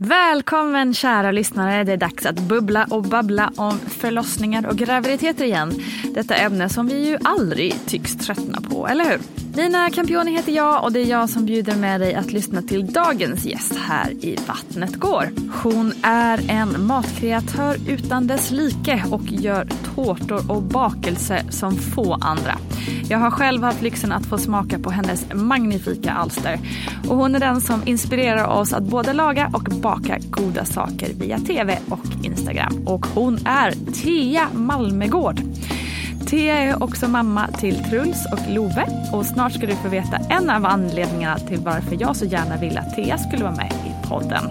Välkommen kära lyssnare. Det är dags att bubbla och babbla om förlossningar och graviditeter igen. Detta ämne som vi ju aldrig tycks tröttna på, eller hur? Lina Campioni heter jag och det är jag som bjuder med dig att lyssna till dagens gäst här i Vattnet går. Hon är en matkreatör utan dess like och gör tårtor och bakelser som få andra. Jag har själv haft lyxen att få smaka på hennes magnifika alster. Och hon är den som inspirerar oss att både laga och baka goda saker via tv och Instagram. Och hon är Thea Malmegård. Thea är också mamma till Truls och Love och snart ska du få veta en av anledningarna till varför jag så gärna ville att Thea skulle vara med i podden.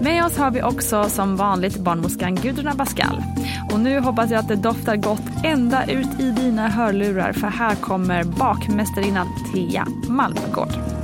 Med oss har vi också som vanligt barnmorskan Gudrun Abascal. Och nu hoppas jag att det doftar gott ända ut i dina hörlurar för här kommer bakmästarinnan Thea Malmegård.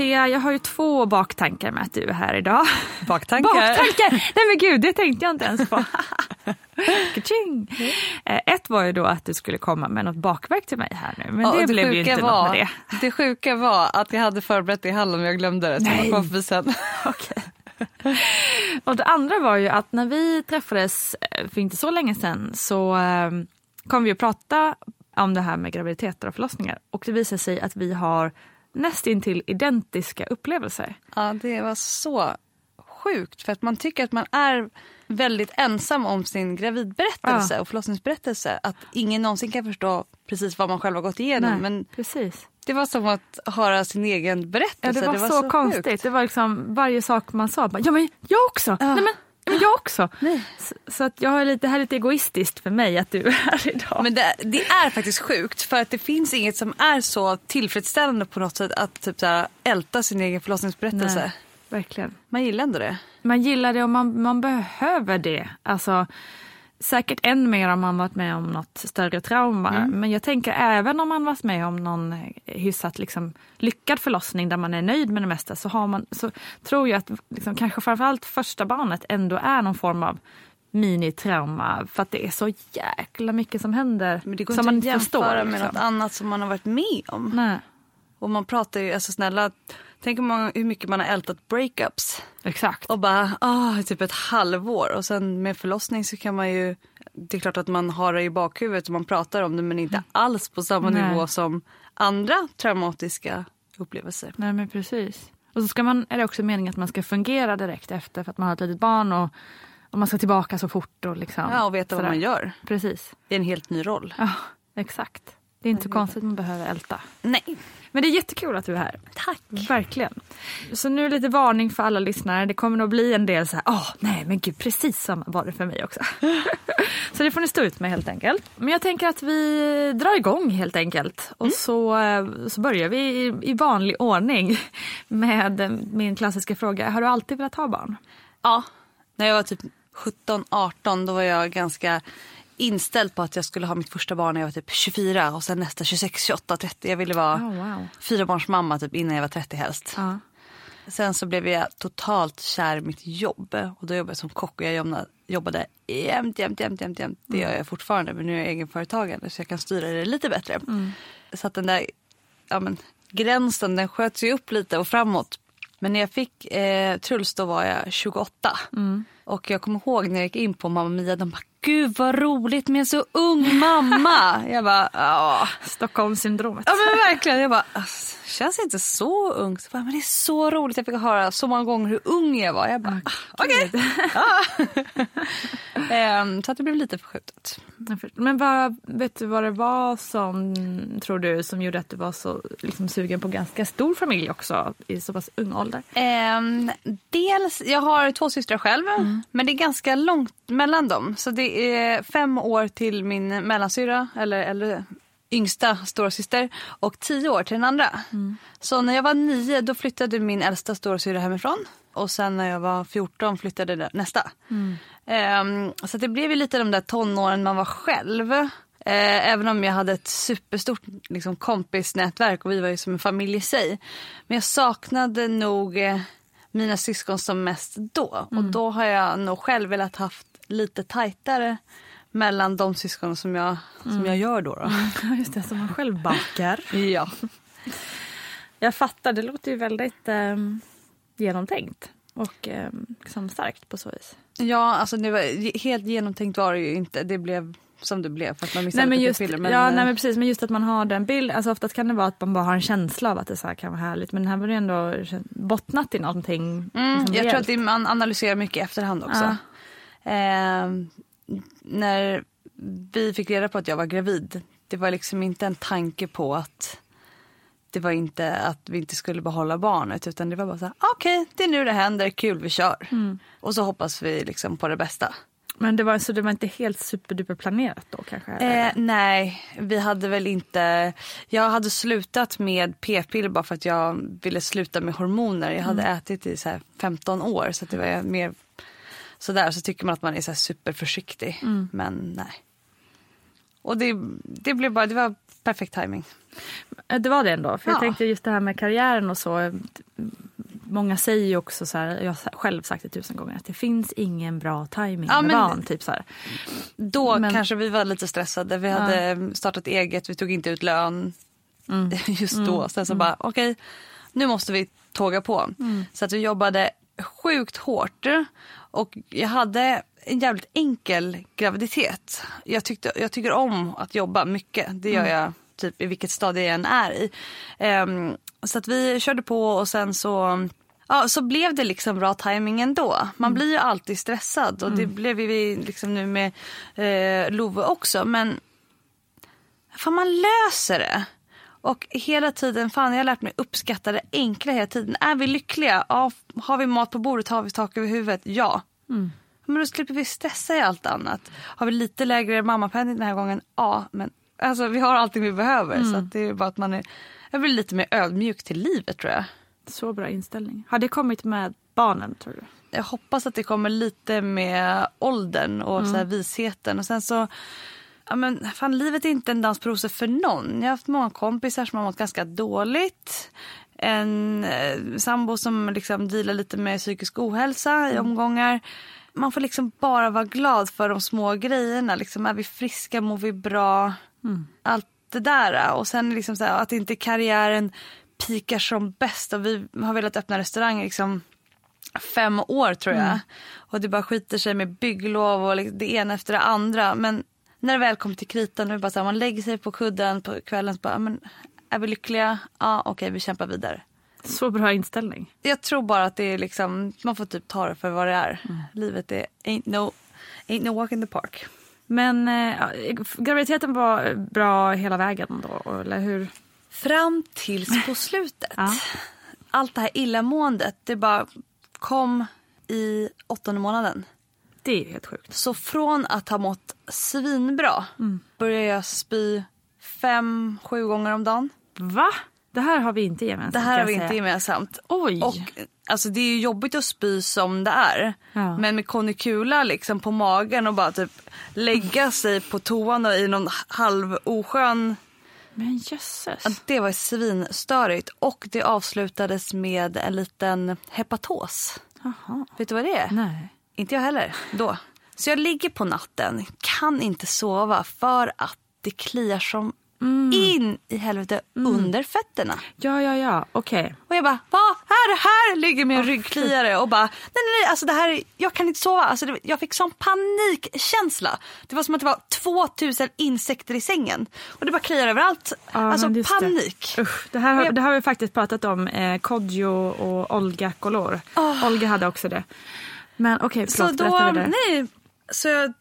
Thea, jag har ju två baktankar med att du är här idag. Baktankar? Baktankar! Nej men gud, det tänkte jag inte ens på. Eh, Ett var ju då att du skulle komma med något bakverk till mig här nu. Men Ja, det, och blev ju inte var, något med det. Det sjuka var att jag hade förberett det i hallen men jag glömde det. Så Nej. jag kom förbi sen. Okej. Och det andra var ju att när vi träffades eh, för inte så länge sedan så eh, kom vi att prata om det här med graviditeter och förlossningar. Och det visade sig att vi har nästintill identiska upplevelser. Ja, det var så sjukt för att man tycker att man är väldigt ensam om sin gravidberättelse och förlossningsberättelse. Att ingen någonsin kan förstå precis vad man själv har gått igenom. Nej, Men precis. det var som att höra sin egen berättelse. Ja, det var, så, konstigt. sjukt. Det var liksom varje sak man sa. Bara, ja men jag också. Nej, men, ja, men jag också. Så, så att jag har lite, det här är lite egoistiskt för mig att du är här idag. Men det, det är faktiskt sjukt för att det finns inget som är så tillfredsställande på något sätt att typ så här, älta sin egen förlossningsberättelse. Nej, verkligen. Man gillar ändå det. Man gillar det och man, man behöver det. Alltså, säkert än mer om man varit med om något större trauma. Men jag tänker även om man varit med om någon hyfsat liksom, lyckad förlossning där man är nöjd med det mesta så, har man, så tror jag att liksom, kanske framförallt första barnet ändå är någon form av minitrauma för att det är så jäkla mycket som händer Men det går som inte man att inte förstår. jämföra med liksom. något annat som man har varit med om. Nej. Och man pratar ju, alltså snälla, tänk hur, mycket man har ältat breakups. Exakt. Och bara, ah, typ ett halvår. Och sen med förlossning så kan man ju, det är klart att man har det i bakhuvudet och man pratar om det men inte alls på samma Nej. nivå som andra traumatiska upplevelser. Nej men precis. Och så ska man, är det också meningen att man ska fungera direkt efter för att man har ett litet barn och, och man ska tillbaka så fort. Och liksom, Ja, och veta vad sådär. man gör. Precis. Det är en helt ny roll. Ja, exakt. Det är inte så konstigt att man behöver älta. Nej. Men det är jättekul att du är här. Tack. Verkligen. Så nu lite varning för alla lyssnare. Det kommer nog bli en del så här, åh nej men gud precis samma var det för mig också. så det får ni stå ut med helt enkelt. Men jag tänker att vi drar igång helt enkelt. Och så, eh, så börjar vi i, i vanlig ordning med min klassiska fråga. Har du alltid velat ha barn? Ja, när jag var typ 17-18 då var jag ganska inställd på att jag skulle ha mitt första barn när jag var typ 24 och sen nästa 26, 28, 30. Jag ville vara Oh, wow. fyrabarnsmamma typ innan jag var 30 helst. Ja. Sen så blev jag totalt kär i mitt jobb och då jobbade jag som kock och jag jobbade, jämt, jämt, jämt, jämt, jämt. Det gör jag fortfarande men nu är jag egenföretagare så jag kan styra det lite bättre. Så att den där ja, men, gränsen den sköts ju upp lite och framåt. Men när jag fick eh, Truls då var jag 28. Och jag kommer ihåg när jag gick in på Mamma Mia, de bara gud vad roligt med en så ung mamma. jag bara ja. Stockholmssyndromet. Ja men verkligen. Jag bara, "Ass, känns inte så ung. Så bara, men det är så roligt. Jag fick höra så många gånger hur ung jag var. Jag bara, ah, okej. Ja. Ehm, så att det blev lite förskjutet. Men vad, vet du vad det var som, tror du, som gjorde att du var så liksom, sugen på ganska stor familj också i så pass ung ålder? Ehm, dels, jag har två systrar själv. Men det är ganska långt mellan dem. Så det är fem år till min mellansyrra, eller, eller yngsta storasyster och tio år till den andra. Så när jag var nio då flyttade min äldsta storasyrra hemifrån. Och sen när jag var 14 flyttade nästa. Ehm, så det blev ju lite de där tonåren man var själv. Eh, även om jag hade ett superstort liksom, kompisnätverk och vi var ju som en familj i sig. Men jag saknade nog eh, mina syskon som mest då. Och då har jag nog själv velat haft lite tajtare mellan de syskon som jag, som jag gör då. då. Ja, just det, som man själv bakar. Ja. Jag fattar, det låter ju väldigt eh, genomtänkt och eh, liksom starkt på så vis. ja, alltså det var, helt genomtänkt var det ju inte. Det blev som det blev för att man missade Nej men, just, piller. Men, ja, eh, nej men precis, men just att man har den bilden, alltså oftast kan det vara att man bara har en känsla av att det så här kan vara härligt men här var det ändå bottnat i någonting. Mm, liksom jag tror att det, man analyserar mycket i efterhand också. Ehm, när vi fick reda på att jag var gravid, det var liksom inte en tanke på att det var inte att vi inte skulle behålla barnet utan det var bara så här, okej det är nu det händer, kul vi kör. Och så hoppas vi liksom på det bästa. Men det var, så det var inte helt superduper planerat då kanske? Eh, nej, vi hade väl inte... Jag hade slutat med p-piller bara för att jag ville sluta med hormoner. Jag hade ätit i så här 15 år så det var mer sådär. Så tycker man att man är så superförsiktig. Men nej. Och det, det blev bara, det var perfekt timing. Eh, Det var det ändå. För jag Ja. tänkte just det här med karriären och så. Många säger ju också så här, jag har själv sagt det tusen gånger, att det finns ingen bra timing Ja, med barn. Typ så här. Då Men- kanske vi var lite stressade. Vi hade startat eget, vi tog inte ut lön just då. Sen så bara, okej, nu måste vi tåga på. Så att vi jobbade sjukt hårt. Och jag hade en jävligt enkel graviditet. Jag, tyckte, jag tycker om att jobba mycket. Det gör jag typ i vilket stadie jag än är i. Ehm, så att vi körde på och sen så Ja, så blev det liksom bra timing ändå. Man blir ju alltid stressad och det blev vi liksom nu med eh, Love också. Men fan man löser det. Och hela tiden, fan jag har lärt mig uppskatta det enkla hela tiden. Är vi lyckliga? Ja, har vi mat på bordet? Har vi tak över huvudet? Ja. Men då slipper vi stressa i allt annat. Har vi lite lägre mammapenning den här gången? Ja, men alltså, vi har allting vi behöver. Så att det är bara att man är, jag blir lite mer ödmjuk till livet tror jag. Så bra inställning. Har det kommit med barnen tror du? jag hoppas att det kommer lite med åldern och så här visheten. Och sen så, ja men fan livet är inte en dans rosor för någon. Jag har haft många kompisar som har mått ganska dåligt. En eh, sambo som liksom dealar lite med psykisk ohälsa i omgångar. Man får liksom bara vara glad för de små grejerna. Liksom, är vi friska, mår vi bra? Allt det där. Och sen liksom så här, att inte karriären pikar som bäst och vi har velat öppna restaurang liksom fem år tror jag. Och det bara skiter sig med bygglov och liksom det ena efter det andra. Men när det väl kom till kritan, nu bara så här, man lägger sig på kudden på kvällen så bara, men är vi lyckliga? Ja, okej, vi kämpar vidare. Så bra inställning. Jag tror bara att det är liksom, man får typ ta det för vad det är. Livet är ain't no, ain't no walk in the park. Men eh, graviditeten var bra hela vägen då, eller hur? Fram tills på slutet. Ja. Allt det här illamåendet, det bara kom i åttonde månaden. Det är helt sjukt. Så från att ha mått svinbra började jag spy fem, sju gånger om dagen. Va? Det här har vi inte gemensamt. Det här har vi inte säga. gemensamt. Oj. Och, alltså, det är jobbigt att spy som det är. Ja. Men med konikula liksom på magen och bara typ lägga sig på toan och i någon halv oskön Men jösses. Det var svinstörigt och det avslutades med en liten hepatos. Jaha. Vet du vad det är? Nej. Inte jag heller då. Så jag ligger på natten, kan inte sova för att det kliar som in i helvete under fötterna. Ja, ja, ja. Okej. Och jag bara, vad är det här? Ligger med en ryggkliare och bara, nej nej nej, alltså det här, är- jag kan inte sova. Alltså det, jag fick sån panikkänsla. Det var som att det var 2000 insekter i sängen. Och det bara kliar överallt. Ja, alltså just det. panik. Usch, det, här har, Jag- det har vi faktiskt pratat om. Eh, Kodjo och Olga Kolor. Olga hade också det. Men okej, Så förlåt. då, berätta vidare. nej, så jag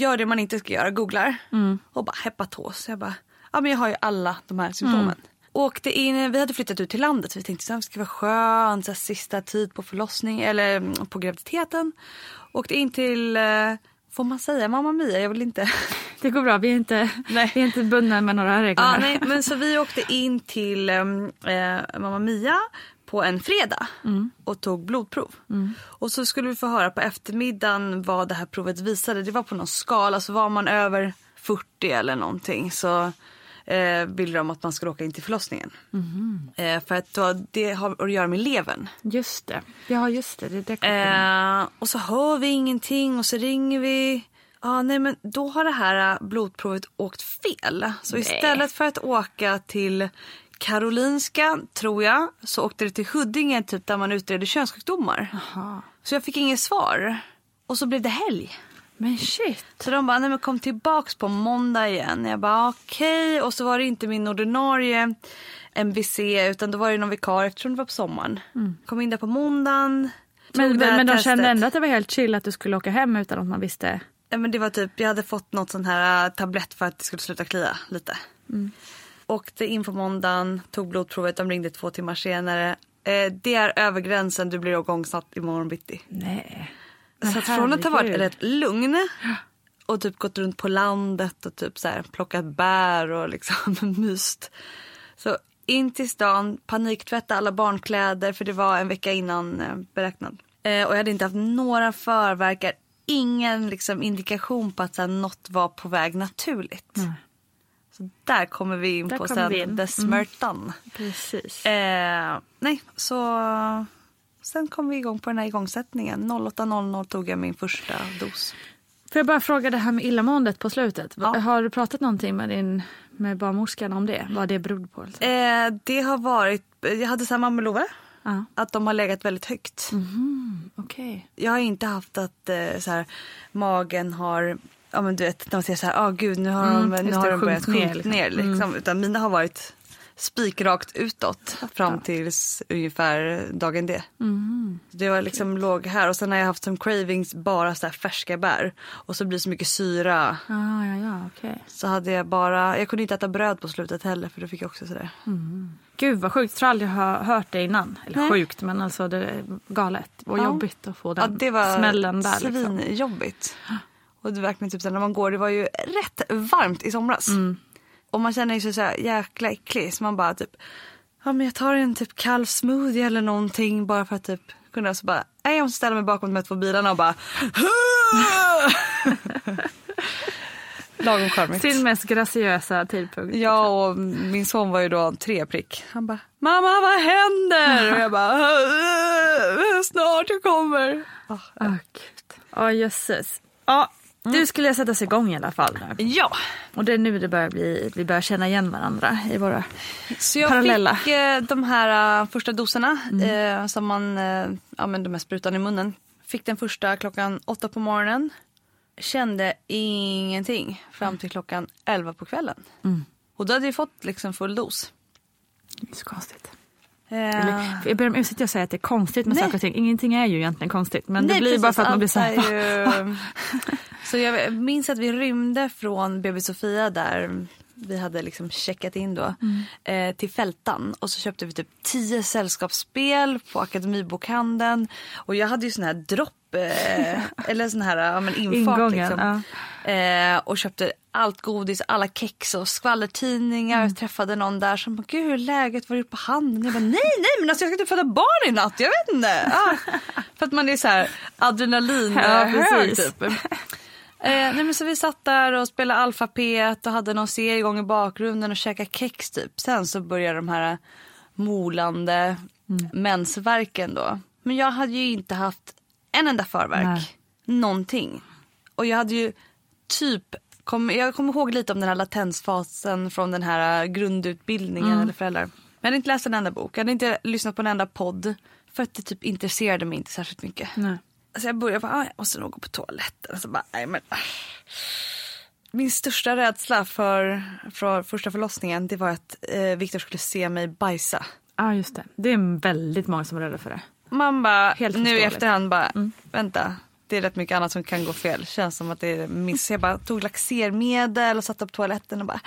gör det man inte ska göra, googlar Mm. och bara hepatos. Jag bara, ja men jag har ju alla de här symptomen. Åkte in, vi hade flyttat ut till landet så vi tänkte att det ska vara skönt, så här, sista tid på förlossning eller mm, på graviditeten. Åkte in till, eh, får man säga Mamma Mia? Jag vill inte. Det går bra. Vi är inte, Nej. vi är inte bundna med några regler Ja, nej, men så vi åkte in till um, eh, Mamma Mia på en fredag och tog blodprov. Och så skulle vi få höra på eftermiddagen vad det här provet visade. Det var på någon skala, så var man över 40 eller någonting så eh, ville de att man skulle åka in till förlossningen. Eh, för att då, det har att göra med levern. Just det. Ja, just det. det, eh, och så hör vi ingenting och så ringer vi. Ja, nej men då har det här eh, blodprovet åkt fel. Så istället för att åka till Karolinska, tror jag, så åkte det till Huddinge typ där man utreder könssjukdomar. Så jag fick inget svar. Och så blev det helg. Men shit. Så de bara, nej men kom tillbaks på måndag igen. Jag bara okej. Och så var det inte min ordinarie MVC utan då var det någon vikarie eftersom det var på sommaren. Kom in där på måndagen. Men, men de testet. kände ändå att det var helt chill att du skulle åka hem utan att man visste. Ja, men det var typ, jag hade fått något sån här äh, tablett för att det skulle sluta klia lite. Åkte in på måndagen, tog blodprovet, de ringde två timmar senare. Eh, det är över gränsen, du blir igångsatt imorgon bitti. Nej. Så att från att ha varit rätt lugn och typ gått runt på landet och typ så här plockat bär och liksom myst. Så in till stan, paniktvätta alla barnkläder för det var en vecka innan eh, beräknad. Eh, och jag hade inte haft några förverkar, ingen liksom indikation på att så här, något var på väg naturligt. Så där kommer vi in Där på sen in. Mm. the smärtan. Precis. Eh, nej, så sen kom vi igång på den här igångsättningen. 08.00 tog jag min första dos. Får jag bara fråga det här med illamåendet på slutet. Ja. Har du pratat någonting med din med barnmorskan om det? Vad det berodde på? Alltså? Eh, det har varit, jag hade samma med Love, Ja. att de har legat väldigt högt. Okej. Jag har inte haft att eh, så här, magen har, ja men du vet, de säger så här, ah gud nu har de, nu har de börjat sjunkit ner, sjunka liksom. ner. Liksom. Utan mina har varit spikrakt utåt fram tills ungefär dagen D. Det var liksom låg här och sen har jag haft som cravings bara så här färska bär och så blir det så mycket syra. Ah, ja, ja, okej. Så hade jag bara, jag kunde inte äta bröd på slutet heller för då fick jag också sådär. Gud vad sjukt. Jag aldrig jag har hört det innan. Eller Nej. sjukt men alltså det är galet. Och Ja. jobbigt att få Ja den det var smällen där. Liksom. Och det verkligen typ så när man går, det var ju rätt varmt i somras. Mm. Och man känner sig så här jäkla äcklig så man bara typ, ja men jag tar en typ kall smoothie eller någonting bara för att typ kunna så bara, nej jag måste ställa mig bakom de här två bilarna och bara Lagom charmigt. Sin mest graciösa tidpunkt. Ja och min son var ju då tre prick. Han bara, mamma vad händer? Och jag bara, snart jag kommer. Ah, gud. Ja, jösses. Ja, Du skulle sättas igång i alla fall nu. Ja, Och det är nu det börjar bli, vi börjar känna igen varandra i våra... så jag Parallella. fick eh, de här eh, första doserna eh, som man eh, använder med sprutan i munnen. Fick den första klockan åtta på morgonen. Kände ingenting fram till klockan elva på kvällen. Och då hade jag fått liksom full dos. Det är så konstigt. Eller, Jag ber om ursäkt jag säger att det är konstigt med Nej. saker och ting. Ingenting är ju egentligen konstigt. Men Nej, det blir bara precis, för att man blir så här... är ju- Så jag minns att vi rymde från BB Sofia där vi hade liksom checkat in då Mm. eh, till Fältan och så köpte vi typ tio sällskapsspel på Akademibokhandeln och jag hade ju sån här dropp eh, eller sån här ja, men infart Ingången, liksom. Eh, och köpte allt godis, alla kex och skvallertidningar. Mm. Träffade någon där som gud hur är läget, vad har du gjort på handen? Jag bara, nej nej men alltså jag ska inte föda barn i natt, jag vet inte. Ah. För att man är så här adrenalin Ja, precis. typ. Eh, nej men så vi satt där och spelade alfabet och hade någon serie igång i bakgrunden och käkade kex typ. Sen så började de här molande Mm. mensvärken då. Men jag hade ju inte haft en enda förverk. Nej. Någonting. Och jag hade ju typ, kom, jag kommer ihåg lite om den här latensfasen från den här grundutbildningen Mm. eller föräldrar. Men jag hade inte läst en enda bok, jag hade inte lyssnat på en enda podd. För att det typ intresserade mig inte särskilt mycket. Nej. Så jag började bara, ah, jag måste nog gå på toaletten. Så bara, nej men. ah. Min största rädsla för, för första förlossningen det var att eh, Viktor skulle se mig bajsa. Ja, just det. Det är väldigt många som är rädda för det. Man bara, nu i efterhand bara, Mm. vänta. Det är rätt mycket annat som kan gå fel. Känns som att det är miss. Jag bara tog laxermedel och satte på toaletten och bara,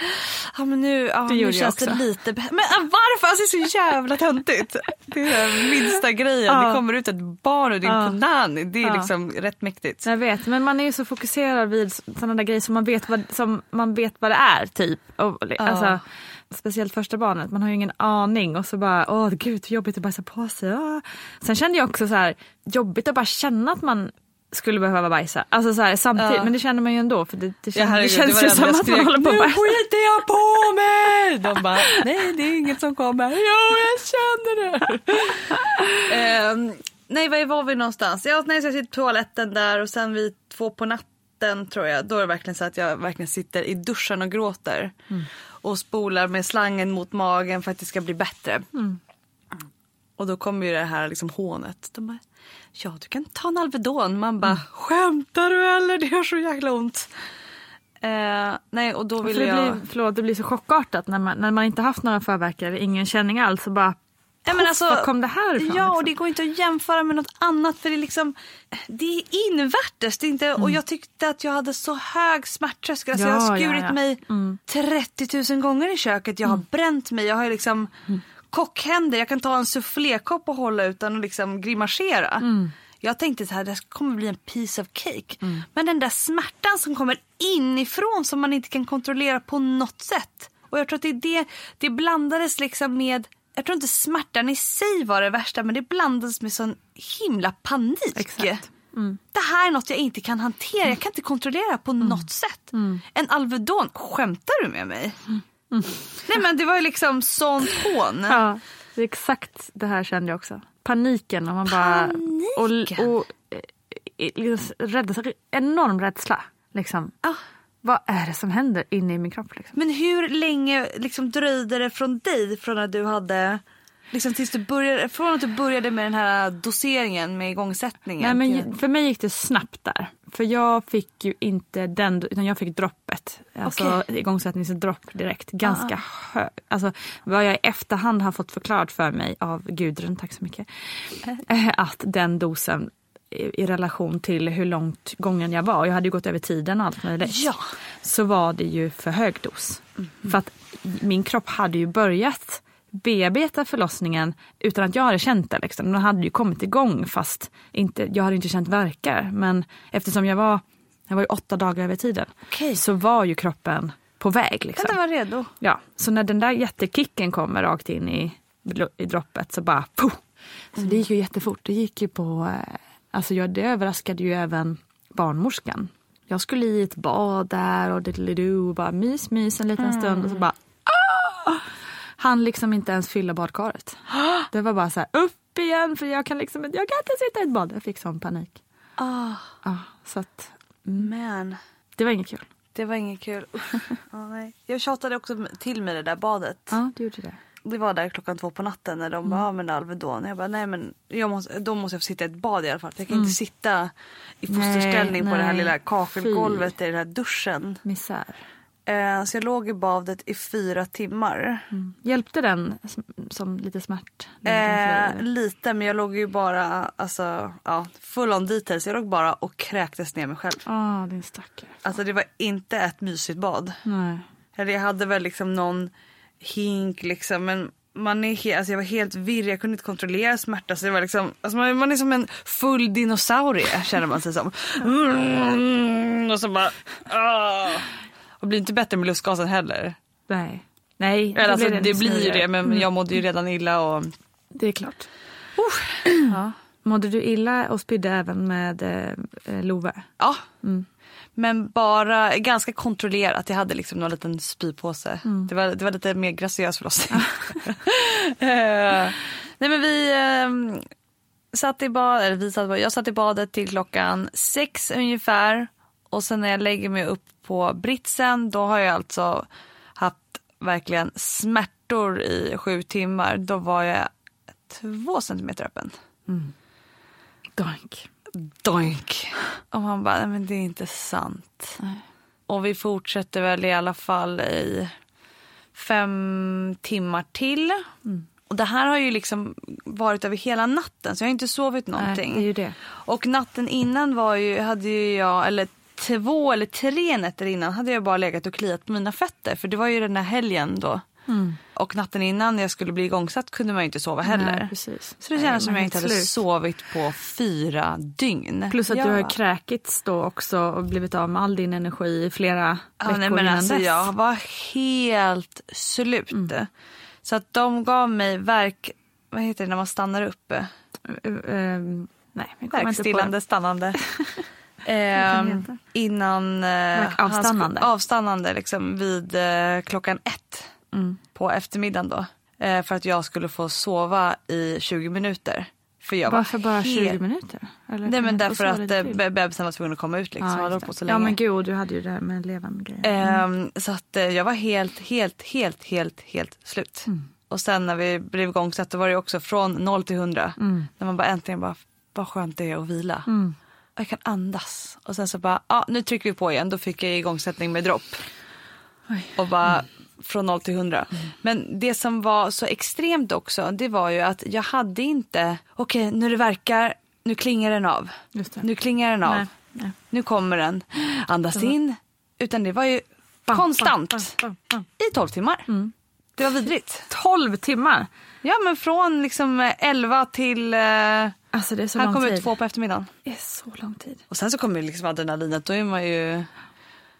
ja men nu, ja, nu känns det lite. Men ah, varför? Alltså det är så jävla töntigt. Det är den minsta grejen. Ja. Det kommer ut ett barn ur din Ja. punani. Det är liksom rätt mäktigt. Jag vet, men man är ju så fokuserad vid sådana där grejer som man vet vad, som man vet vad det är typ. Och, alltså, speciellt första barnet, man har ju ingen aning och så bara, åh gud hur jobbigt att bajsa på sig. Åh. Sen kände jag också så här, jobbigt att bara känna att man skulle behöva bajsa. Alltså så här, samtidigt, Ja. men det känner man ju ändå för det, det, Ja, känns, det herregud, känns var ju det som att man håller på att Nu bajsa. skiter jag på mig! De bara, nej det är inget som kommer. Jo jag känner det. Ehm, nej var var vi någonstans? Ja, nej, så jag sitter på toaletten där och sen vid två på natten tror jag. Då är det verkligen så att jag verkligen sitter i duschen och gråter. Och spolar med slangen mot magen för att det ska bli bättre. Och då kommer ju det här liksom hånet. De bara, ja du kan ta en Alvedon. Man bara, skämtar du eller? Det gör så jäkla ont. Eh, nej och då För ville det, jag... blir, förlåt, det blir så chockartat när man, när man inte haft några förverkar, ingen känning alls och bara Ja, men alltså, var kom det här ifrån? Ja, och liksom? det går inte att jämföra med något annat för det är liksom det är invärtes. Det är inte, Och jag tyckte att jag hade så hög smärttröskel. Alltså, jag har Ja, ja, skurit ja. mig 30 000 gånger i köket. Jag har bränt mig. Jag har liksom kockhänder. Jag kan ta en soufflékopp och hålla utan att liksom grimasera. Jag tänkte så här, det kommer bli en piece of cake. Men den där smärtan som kommer inifrån som man inte kan kontrollera på något sätt. Och jag tror att det det, det blandades liksom med, jag tror inte smärtan i sig var det värsta men det blandades med sån himla panik. Exakt. Det här är något jag inte kan hantera, jag kan inte kontrollera på något sätt. En Alvedon, skämtar du med mig? Nej men det var ju liksom sånt hån. Ja, det exakt det här kände jag också. Paniken och man bara... Paniken? Och, och eh, liksom rädsla, enorm rädsla. Liksom. Ah. Vad är det som händer inne i min kropp? Liksom? Men hur länge liksom dröjde det från dig från att du hade Liksom tills du började, från att du började med den här doseringen med igångsättningen. Nej, men för mig gick det snabbt där. För jag fick ju inte den, utan jag fick droppet. Alltså igångsättningsdropp direkt. Ganska hög. Alltså vad jag i efterhand har fått förklarat för mig av Gudrun, tack så mycket. eh, Att den dosen i i relation till hur långt gången jag var, jag hade ju gått över tiden och allt möjligt. Ja. Så var det ju för hög dos. För att min kropp hade ju börjat bearbeta förlossningen utan att jag hade känt det. Liksom. Den hade ju kommit igång fast inte, jag hade inte känt verkar. Men eftersom jag var, jag var ju åtta dagar över tiden Okej. så var ju kroppen på väg. Liksom. Den var redo. Ja, så när den där jättekicken kommer rakt in i, i droppet så bara puh. Så det gick ju jättefort. Det gick ju på, eh, alltså jag, det överraskade ju även barnmorskan. Jag skulle i ett bad där och och bara mys mys en liten stund och så bara ah! Han liksom inte ens fylla badkaret. Det var bara så här upp igen för jag kan liksom jag kan inte sitta i ett bad. Jag fick sån panik. Ah, Ja, så att, man. Det var inget kul. Det var inget kul. Ja, nej. Jag tjatade också till mig det där badet. Ja, du gjorde det. Det var där klockan två på natten när de bara, ja men Alvedon. Jag bara, nej men jag måste, då måste jag få sitta i ett bad i alla fall. Jag kan inte sitta i fosterställning Nej, på det här nej. lilla kakelgolvet i den här duschen. Misär. Eh, så jag låg i badet i fyra timmar. Hjälpte den som, lite smärt? Eh, lite men jag låg ju bara, alltså ja, full on details. Jag låg bara och kräktes ner mig själv. Ja, din stackare. Alltså det var inte ett mysigt bad. Nej. Eller jag hade väl liksom någon hink liksom men man är he- alltså jag var helt virr, jag kunde inte kontrollera smärta. Så det var liksom, alltså man, man är som en full dinosaurie känner man sig som. Mm, och så bara... Ah. Och blir inte bättre med lustgasen heller. Nej. Nej, Eller alltså, det en blir ju det men jag mådde ju redan illa och... Det är klart. ja. Mådde du illa och spydde även med eh, eh, Love? Ja. Men bara ganska kontrollerat. Jag hade liksom någon liten spypåse. Det, var, det var lite mer graciös förlossning. Eh, nej men vi eh, satt i bad, eller vi satt, jag satt i badet till klockan sex ungefär. Och sen när jag lägger mig upp på britsen då har jag alltså haft verkligen smärtor i sju timmar. Då var jag två centimeter öppen. Doink. Doink. Och man bara, nej men det är inte sant. Och vi fortsätter väl i alla fall i fem timmar till. Och det här har ju liksom varit över hela natten så jag har inte sovit någonting. Nej, det är ju det. Och natten innan var ju, hade ju jag, eller två eller tre nätter innan hade jag bara legat och kliat på mina fötter. För det var ju den här helgen då. Och natten innan jag skulle bli igångsatt kunde man ju inte sova heller. Nej, precis. Så det kändes Nej, som jag inte hade slut. sovit på fyra dygn. Plus att ja. du har kräkits då också och blivit av med all din energi i flera Ja, veckor nej, men innan alltså, dess. Jag var helt slut. Så att de gav mig verk... Vad heter det när man stannar upp? Eh, eh, nej, jag. Verkstillande, stannande. heta? innan... Eh, avstannande. avstannande liksom vid eh, klockan ett Mm. på eftermiddagen då. Eh, för att jag skulle få sova i 20 minuter. För jag Varför var bara helt... 20 minuter? Eller Nej men därför att eh, be- bebisen var tvungen att komma ut liksom. Ja, på så länge. ja men gud, du hade ju det här med levande grejer. Ehm, så att eh, jag var helt, helt, helt, helt, helt slut. Och sen när vi blev igångsatt då var det också från 0 till 100. När man bara äntligen bara, vad skönt det är att vila. Jag kan andas. Och sen så bara, ja nu trycker vi på igen. Då fick jag igångsättning med dropp. Och bara från 0 till 100. Men det som var så extremt också, det var ju att jag hade inte, okej nu det verkar, nu klingar den av. Nu klingar den av. Nej, nej. Nu kommer den. Andas in. Utan det var ju Bam, konstant bam, bam, bam. i 12 timmar. Det var vidrigt. 12 timmar! Ja men från liksom eh, 11 till... Eh, Alltså det är så han lång kom tid. ut två på eftermiddagen. Det är så lång tid. Och sen så kommer liksom adrenalinet, då är man ju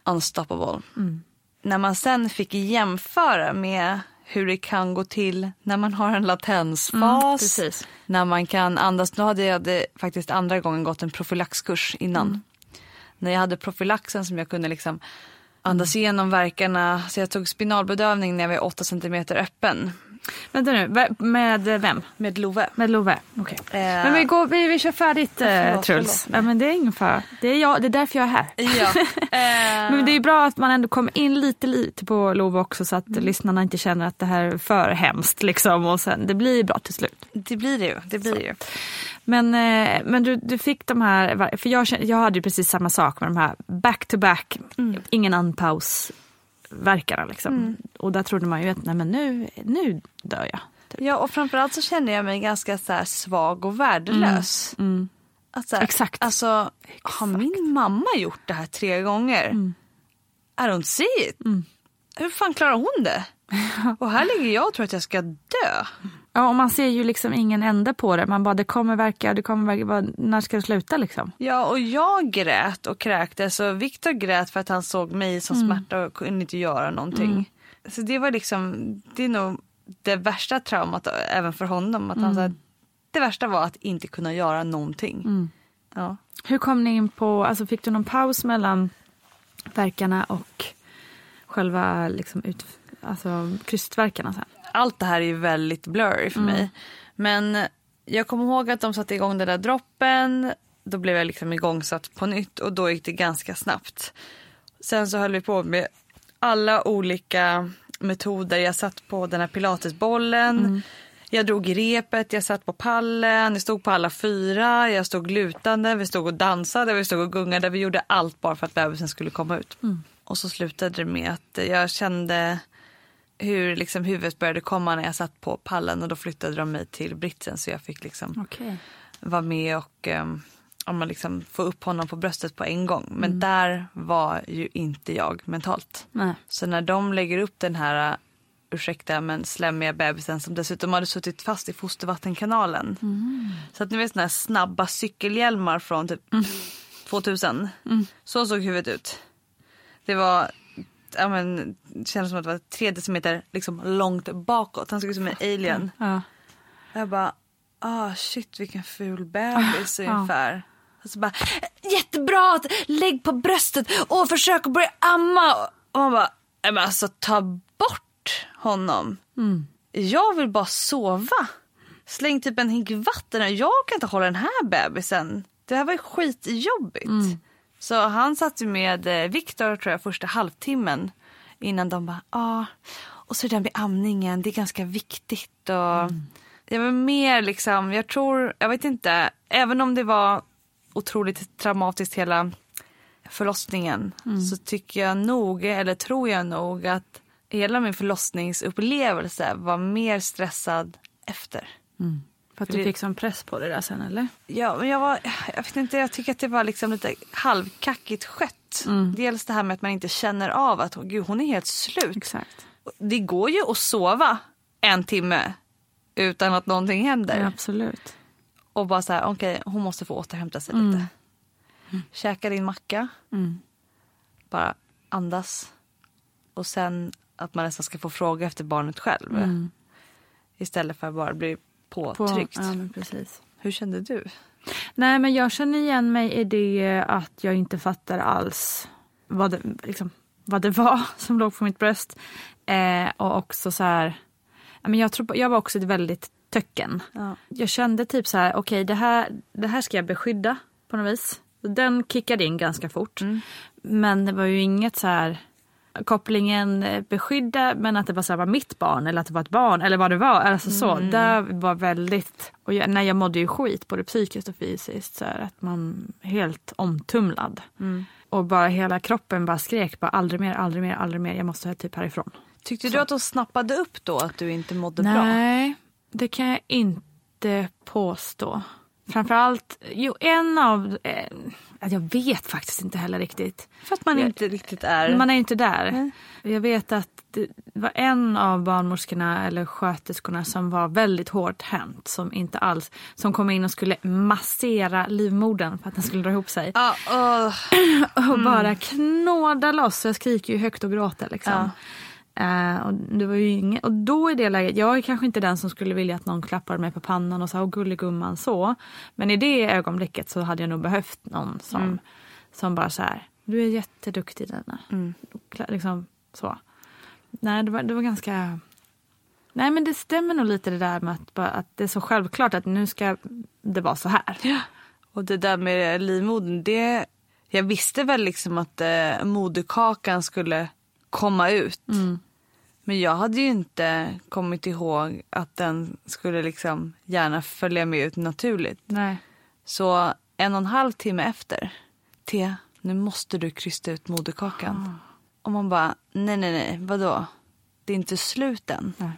unstoppable. Mm. När man sen fick jämföra med hur det kan gå till när man har en latensfas. Mm, precis. När man kan andas. Nu hade jag faktiskt andra gången gått en profylaxkurs innan. Mm. När jag hade profylaxen som jag kunde liksom andas igenom verkarna. Så jag tog spinalbedövning när jag var 8 centimeter öppen. Vänta nu, med vem? Med Love. Med Love? Okej. Eh, Men vi, går, vi, vi kör färdigt eh, förlåt, Truls. förlåt. Ja, men det är ingen fara. Det är, jag, det är därför jag är här. Ja. Eh, Men det är bra att man ändå kommer in lite lite på Love också så att Mm. lyssnarna inte känner att det här är för hemskt. Liksom, och sen, det blir bra till slut. det blir det ju. Det blir det ju. Men, eh, men du, du fick de här, för jag, känner- jag hade ju precis samma sak med de här back to back, ingen andpaus verkarna liksom. Och där trodde man ju att nej men nu, nu dör jag. Ja, och framförallt så kände jag mig ganska så här svag och värdelös. Att så här, Exakt. Alltså, har min mamma gjort det här tre gånger? I don't see it. Hur fan klarar hon det? och här ligger jag och tror att jag ska dö. Ja, och man ser ju liksom ingen ände på det. Man bara, det kommer verka, det kommer verka, bara, när ska det sluta liksom? Ja, och jag grät och kräktes och Viktor grät för att han såg mig som smärta och kunde inte göra någonting. Så det var liksom, det är nog det värsta traumat även för honom. Att han, så här, det värsta var att inte kunna göra någonting. Ja. Hur kom ni in på, alltså fick du någon paus mellan verkarna och själva liksom ut, alltså krystverkarna sen? Allt det här är väldigt blurry för mig. Men jag kommer ihåg att de satte igång den där droppen. Då blev jag liksom igångsatt på nytt och då gick det ganska snabbt. Sen så höll vi på med alla olika metoder. Jag satt på den här pilatesbollen. Jag drog i repet, jag satt på pallen, jag stod på alla fyra, jag stod lutande, vi stod och dansade, vi stod och gungade. Vi gjorde allt bara för att bebisen skulle komma ut. Och så slutade det med att jag kände hur liksom huvudet började komma när jag satt på pallen och då flyttade de mig till britsen så jag fick liksom Okej. vara med och um, om man liksom få upp honom på bröstet på en gång. Men där var ju inte jag mentalt. Nej. Så när de lägger upp den här, uh, ursäkta men slemmiga bebisen som dessutom hade suttit fast i fostervattenkanalen. Så att ni vet såna här snabba cykelhjälmar från typ 2000. Så såg huvudet ut. Det var, ja men, det kändes som att det var tre decimeter liksom långt bakåt. Han såg ut som en alien. Ja. Jag bara, ah shit vilken ful bebis ungefär. Och så bara, jättebra, lägg på bröstet och försök att börja amma. Och man bara, men alltså ta bort honom. Jag vill bara sova. Släng typ en hink vatten. Jag kan inte hålla den här bebisen. Det här var ju skitjobbigt. Så han satt ju med eh, Viktor tror jag första halvtimmen innan de bara, ja. Ah. Och så det där med amningen, det är ganska viktigt. Och Jag var mer liksom, jag tror, jag vet inte, även om det var otroligt traumatiskt hela förlossningen så tycker jag nog, eller tror jag nog att hela min förlossningsupplevelse var mer stressad efter. För att du fick sån press på det där sen eller? Ja, men jag var, jag vet inte, jag tycker att det var liksom lite halvkackigt skött. Dels det här med att man inte känner av att gud, hon är helt slut. Exakt. Det går ju att sova en timme utan att någonting händer. Ja, absolut. Och bara så här, okej, hon måste få återhämta sig lite. Käka din macka. Bara andas. Och sen att man nästan ska få fråga efter barnet själv. Istället för att bara bli På, påtryckt. ja, men precis. Hur kände du? Nej men jag känner igen mig i det att jag inte fattar alls vad det, liksom, vad det var som låg på mitt bröst. Eh, och också så här, ja, men jag, tror, på- jag var också ett väldigt töcken. Ja. Jag kände typ så här, okej det, här, det här ska jag beskydda på något vis. Den kickade in ganska fort. Men det var ju inget så här kopplingen eh, beskydda men att det var, så här, var mitt barn eller att det var ett barn eller vad det var. Alltså så, det var väldigt, och jag, nej, jag mådde ju skit både psykiskt och fysiskt. Så här, att man helt omtumlad. Och bara hela kroppen bara skrek bara aldrig mer, aldrig mer, aldrig mer. Jag måste typ härifrån. Tyckte du att de snappade upp då att du inte mådde bra? Nej, det kan jag inte påstå. Framförallt, jo en av, eh, jag vet faktiskt inte heller riktigt. För att man Jag- inte riktigt är... Man är inte där. Jag vet att det var en av barnmorskorna eller sköterskorna som var väldigt hårt hänt. Som inte alls, som kom in och skulle massera livmodern för att den skulle dra ihop sig. Ja, åh. Och bara knåda loss. Så jag skriker ju högt och gråter liksom. Eh, och, det var ju inget, och då i det läget, jag är kanske inte den som skulle vilja att någon klappade mig på pannan och sa åh gulligumman så. Men i det ögonblicket så hade jag nog behövt någon som, som bara så här, du är jätteduktig Dina. Kla- Liksom så. Nej det var, det var ganska, nej men det stämmer nog lite det där med att, bara, att det är så självklart att nu ska det vara så här. Och det där med livmodern, det... Jag visste väl liksom att eh, moderkakan skulle komma ut. Men jag hade ju inte kommit ihåg att den skulle liksom gärna följa med ut naturligt. Nej. Så en och en halv timme efter, T, nu måste du krysta ut moderkakan. Och man bara, nej nej nej, vadå? Det är inte slut än. Nej.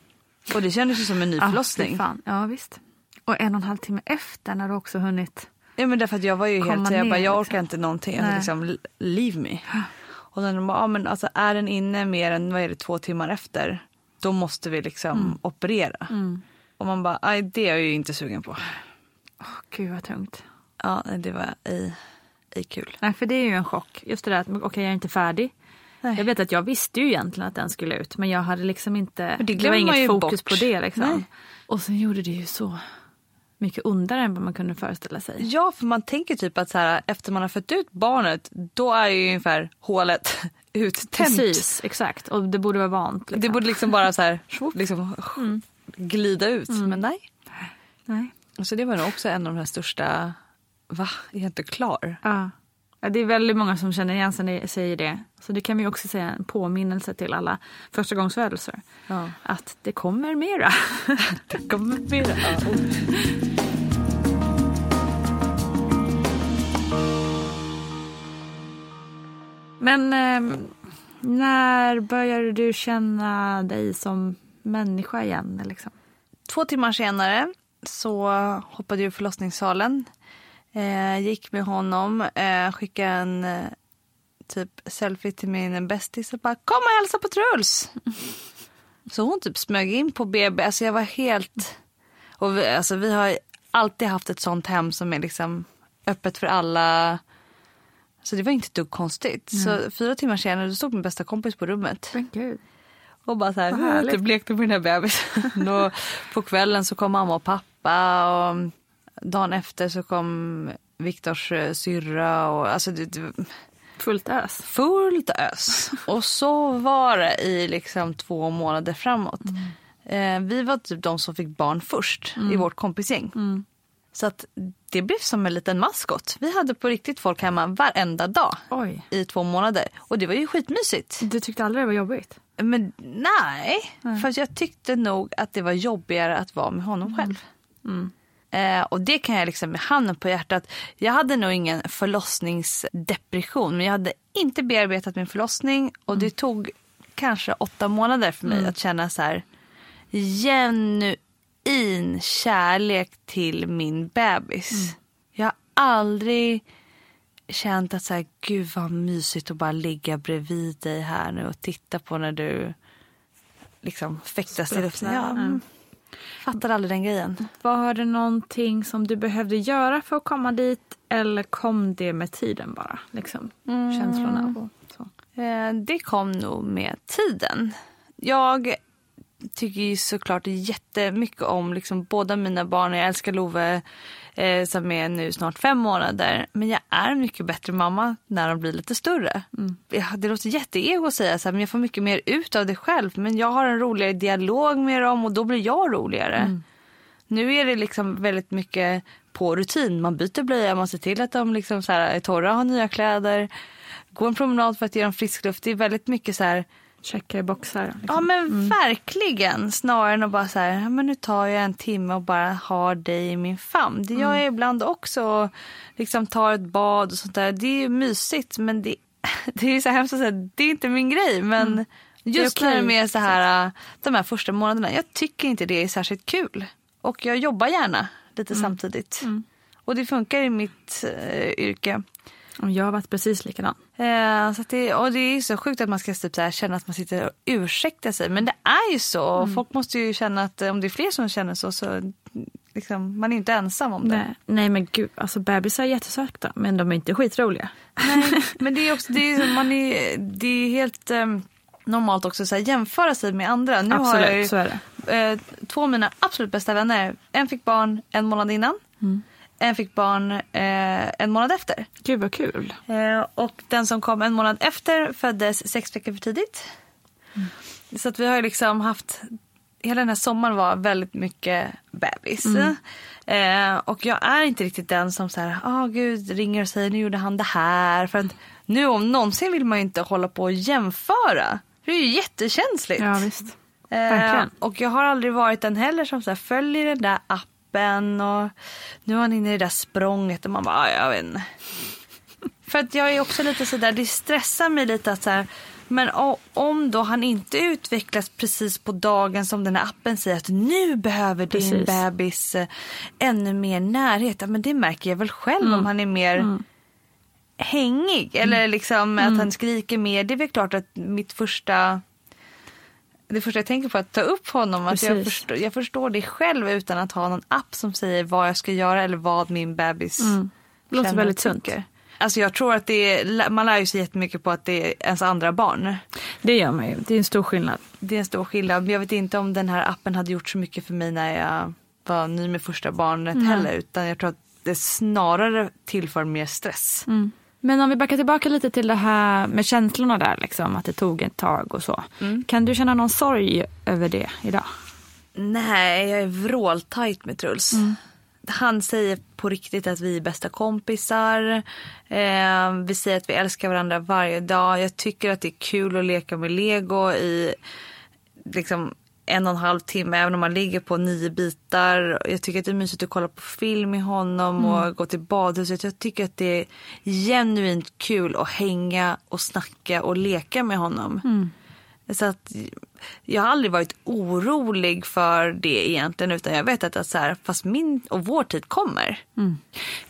Och det kändes ju som en ny Ah, förlossning. fan. Ja visst. Och en och en halv timme efter när du också hunnit Ja men därför att jag var ju helt så jag bara, jag liksom. orkar inte någonting. Nej. Alltså, liksom, leave me. Och sen de bara, ja men alltså är den inne mer än, vad är det, två timmar efter. Då måste vi liksom Mm. operera. Och man bara, nej det är jag ju inte sugen på. Gud vad tungt. Ja det var ej, ej kul. Nej för det är ju en chock. Just det där att okej jag är inte färdig. Nej. Jag vet att jag visste ju egentligen att den skulle ut men jag hade liksom inte, Men det det, var inget fokus bort. på det liksom. Nej. Och sen gjorde det ju så mycket ondare än vad man kunde föreställa sig. Ja för man tänker typ att så här, efter man har fött ut barnet då är ju ungefär hålet uttänt. Precis, exakt. Och det borde vara vant. Liksom. Det borde liksom bara så här, liksom, glida ut. Men nej. Nej. Så det var nog också en av de här största, va, är jag inte klar? Ja. Ja, det är väldigt många som känner igen sig säger det. Så det kan vi också säga en påminnelse till alla förstagångsfödelser. Ja. Att det kommer mera. Det kommer. Ja. Men eh, när började du känna dig som människa igen? Liksom? Två timmar senare så hoppade jag ur förlossningssalen. Eh, gick med honom, eh, skickade en eh, typ selfie till min bästis och bara kom och hälsa på Truls. Så hon typ smög in på BB. Alltså jag var helt... Och vi, alltså vi har alltid haft ett sånt hem som är liksom öppet för alla. Så det var inte ett dugg konstigt. Så fyra timmar senare då stod min bästa kompis på rummet. Men gud. Och bara så här, härligt. det blekte på den här bebisen. och på kvällen så kom mamma och pappa och dagen efter så kom Viktors eh, syrra och alltså det, det, Fullt ös. fullt ös. Och så var det i liksom två månader framåt. Eh, vi var typ de som fick barn först i vårt kompisgäng. Så att det blev som en liten maskot. Vi hade på riktigt folk hemma varenda dag Oj. i två månader. Och det var ju skitmysigt. Du tyckte aldrig det var jobbigt? Men nej, för jag tyckte nog att det var jobbigare att vara med honom själv. Eh, och det kan jag liksom med handen på hjärtat. Jag hade nog ingen förlossningsdepression men jag hade inte bearbetat min förlossning och det tog kanske åtta månader för mig att känna så här genuin kärlek till min bebis. Jag har aldrig känt att så här, gud vad mysigt att bara ligga bredvid dig här nu och titta på när du liksom fäktas i luften. Ja, mm. Fattar aldrig den grejen. Var det någonting som du behövde göra för att komma dit eller kom det med tiden bara? Liksom, Känslorna och så. Eh, Det kom nog med tiden. Jag tycker ju såklart jättemycket om liksom båda mina barn. Jag älskar Love eh, som är nu snart fem månader. Men jag är mycket bättre mamma när de blir lite större. Ja, Det låter jätteego att säga så här, men jag får mycket mer ut av det själv. Men jag har en roligare dialog med dem och då blir jag roligare. Nu är det liksom väldigt mycket på rutin. Man byter blöja, man ser till att de liksom så här är torra, har nya kläder. Går en promenad för att ge dem frisk luft. Det är väldigt mycket så här Checka i boxar. Liksom. Ja men verkligen. Snarare än att bara så här, men nu tar jag en timme och bara har dig i min famn. Det gör jag ibland också. Liksom tar ett bad och sånt där. Det är mysigt men det, det är så hemskt att säga, det är inte min grej. Men just Det är när det är så här, de här första månaderna. Jag tycker inte det är särskilt kul. Och jag jobbar gärna lite samtidigt. Och det funkar i mitt eh, yrke. Jag har varit precis likadan. Eh, så det, och det är så sjukt att man ska typ så här känna att man sitter och ursäktar sig. Men det är ju så. Och Folk måste ju känna att eh, om det är fler som känner så, så liksom, man är inte ensam om det. Nej, nej men gud, alltså bebisar är jättesökta men de är inte skitroliga. Nej, men det är också det är, man är, det är helt eh, normalt också att jämföra sig med andra. Nu har jag ju, Absolut, så är det. eh, två av mina absolut bästa vänner. En fick barn en månad innan. En fick barn eh, en månad efter. Gud vad kul. Eh, och den som kom en månad efter föddes sex veckor för tidigt. Så att vi har liksom haft, hela den här sommaren var väldigt mycket bebis. Eh, och jag är inte riktigt den som så här, åh gud, ringer och säger nu gjorde han det här. För att nu om någonsin vill man ju inte hålla på och jämföra. Det är ju jättekänsligt. Ja visst. Eh, och jag har aldrig varit den heller som så här, följer den där appen och nu är han inne i det där språnget och man bara, "Ah, jag vet inte. För att jag är också lite sådär, det stressar mig lite att så här, men om då han inte utvecklas precis på dagen som den här appen säger att nu behöver din Precis. bebis eh, ännu mer närhet. Men det märker jag väl själv Mm. om han är mer hängig eller liksom Mm. att han skriker mer. Det är väl klart att mitt första det första jag tänker på är att ta upp honom. Att jag, förstår, jag förstår det själv utan att ha någon app som säger vad jag ska göra eller vad min bebis Mm. Det låter väldigt sunt. Alltså jag tror att det är, man lär ju sig jättemycket på att det är ens andra barn. Det gör man ju. Det är en stor skillnad. Det är en stor skillnad. Men jag vet inte om den här appen hade gjort så mycket för mig när jag var ny med första barnet heller. Utan jag tror att det snarare tillför mer stress. Men om vi backar tillbaka lite till det här med känslorna där, liksom, att det tog ett tag och så. Kan du känna någon sorg över det idag? Nej, jag är vråltajt med Truls. han säger på riktigt att vi är bästa kompisar. Eh, vi säger att vi älskar varandra varje dag. Jag tycker att det är kul att leka med lego i liksom en och en halv timme även om man ligger på nio bitar. Jag tycker att det är mysigt att kolla på film med honom mm. och gå till badhuset. Jag tycker att det är genuint kul att hänga och snacka och leka med honom. Mm. Så att jag har aldrig varit orolig för det egentligen utan jag vet att, att så här, fast min och vår tid kommer. Mm.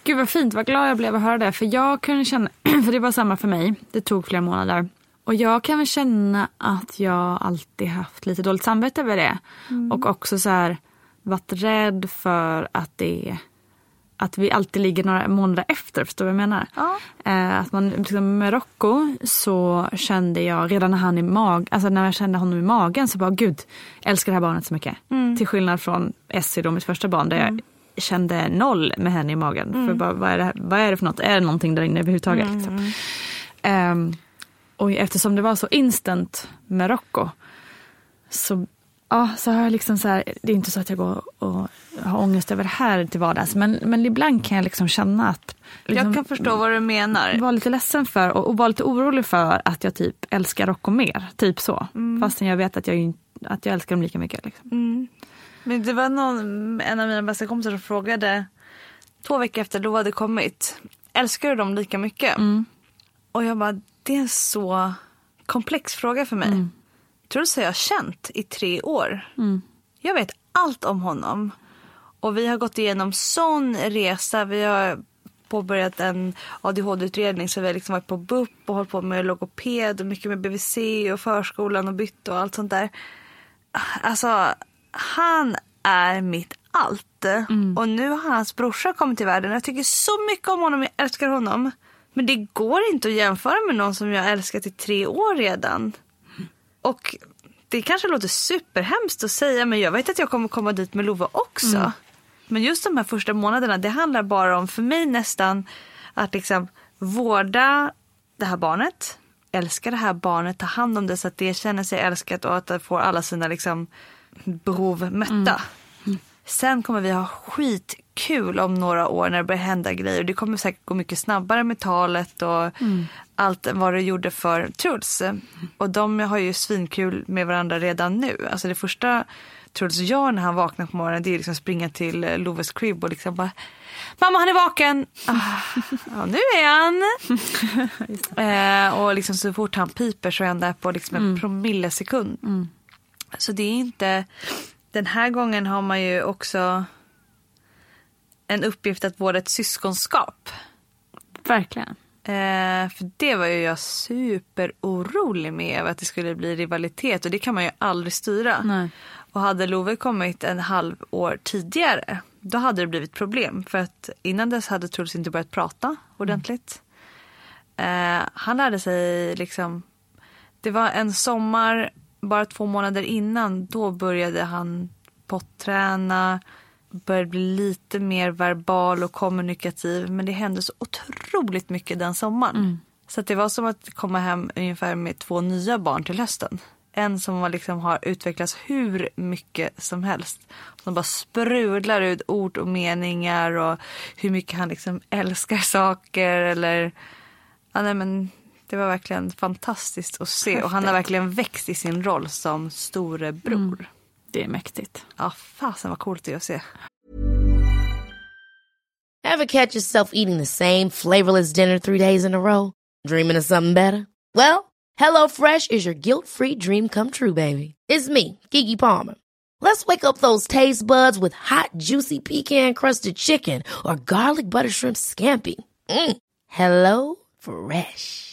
Gud vad fint, vad glad jag blev att höra det. För jag kunde känna, för det var samma för mig, det tog flera månader. Och jag kan väl känna att jag alltid haft lite dåligt samvete över det. Mm. Och också så här varit rädd för att det att vi alltid ligger några månader efter, förstår du vad jag menar? Ja. Eh, att man, liksom, med Rocco så kände jag redan när han i mag, alltså när jag kände honom i magen så bara gud, älskar det här barnet så mycket. Mm. Till skillnad från Essie då, mitt första barn, där mm. jag kände noll med henne i magen. Mm. För bara, vad, är det, vad är det för något? Är det någonting där inne överhuvudtaget? Liksom? Um, och eftersom det var så instant med Rocco så, ja, så har jag liksom så här, det är inte så att jag går och har ångest över det här till vardags men, men ibland kan jag liksom känna att liksom, Jag kan förstå vad du menar. Vara lite ledsen för och, och vara lite orolig för att jag typ älskar Rocco mer. Typ så. Mm. Fastän jag vet att jag, att jag älskar dem lika mycket. Liksom. Mm. Men det var någon, en av mina bästa kompisar som frågade två veckor efter Lo hade kommit. Älskar du dem lika mycket? Mm. Och jag bara, det är en så komplex fråga för mig. Mm. Truls har jag känt i tre år. Mm. Jag vet allt om honom. Och vi har gått igenom sån resa. Vi har påbörjat en ADHD-utredning så vi har liksom varit på BUP och hållit på med logoped och mycket med BVC och förskolan och bytt och allt sånt där. Alltså, han är mitt allt. Mm. Och nu har hans brorsa kommit till världen. Jag tycker så mycket om honom, jag älskar honom. Men det går inte att jämföra med någon som jag älskat i tre år redan. Och det kanske låter superhemskt att säga men jag vet att jag kommer komma dit med Love också. Mm. Men just de här första månaderna det handlar bara om för mig nästan att liksom vårda det här barnet. Älska det här barnet, ta hand om det så att det känner sig älskat och att det får alla sina liksom behov mötta. Mm. Mm. Sen kommer vi ha skit kul om några år när det börjar hända grejer. Det kommer säkert gå mycket snabbare med talet och mm. allt vad det gjorde för Truls. Och de har ju svinkul med varandra redan nu. Alltså det första Truls gör när han vaknar på morgonen det är liksom springa till Loves crib och liksom bara Mamma han är vaken! Ah, ja nu är han! eh, och liksom så fort han piper så är han där på liksom en mm. promillesekund. Mm. Så det är inte, den här gången har man ju också en uppgift att vårda ett syskonskap. Verkligen. Eh, för det var ju jag superorolig med att det skulle bli rivalitet och det kan man ju aldrig styra. Nej. Och hade Love kommit en halv år tidigare då hade det blivit problem för att innan dess hade Truls inte börjat prata ordentligt. Mm. Eh, han lärde sig liksom, det var en sommar bara två månader innan då började han potträna, började bli lite mer verbal och kommunikativ. Men det hände så otroligt mycket den sommaren. Mm. Så det var som att komma hem ungefär med två nya barn till hösten. En som liksom har utvecklats hur mycket som helst. Som bara sprudlar ut ord och meningar och hur mycket han liksom älskar saker. Eller, ja, nej, men det var verkligen fantastiskt att se. Häftigt. Och han har verkligen växt i sin roll som storebror. Mm. Det är mäktigt. Ja, fasen vad coolt det är att se. Have catch yourself eating the same flavorless dinner three days in a row? Dreaming of something better? Well, hello fresh is your guilt free dream come true baby. It's me, Gigi Palmer. Let's wake up those taste buds with hot juicy pecan crusted chicken or garlic butter shrimp scampi. Mm. Hello Fresh.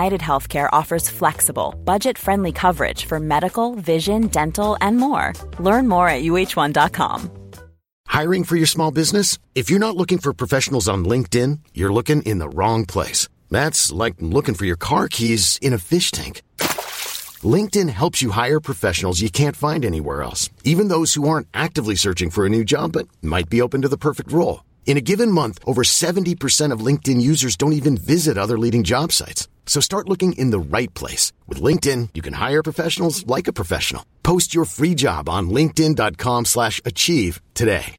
United Healthcare offers flexible, budget friendly coverage for medical, vision, dental, and more. Learn more at uh1.com. Hiring for your small business? If you're not looking for professionals on LinkedIn, you're looking in the wrong place. That's like looking for your car keys in a fish tank. LinkedIn helps you hire professionals you can't find anywhere else, even those who aren't actively searching for a new job but might be open to the perfect role. In a given month, over 70% of LinkedIn users don't even visit other leading job sites. So start looking in the right place. With LinkedIn, you can hire professionals like a professional. Post your free job on linkedin.com slash achieve today.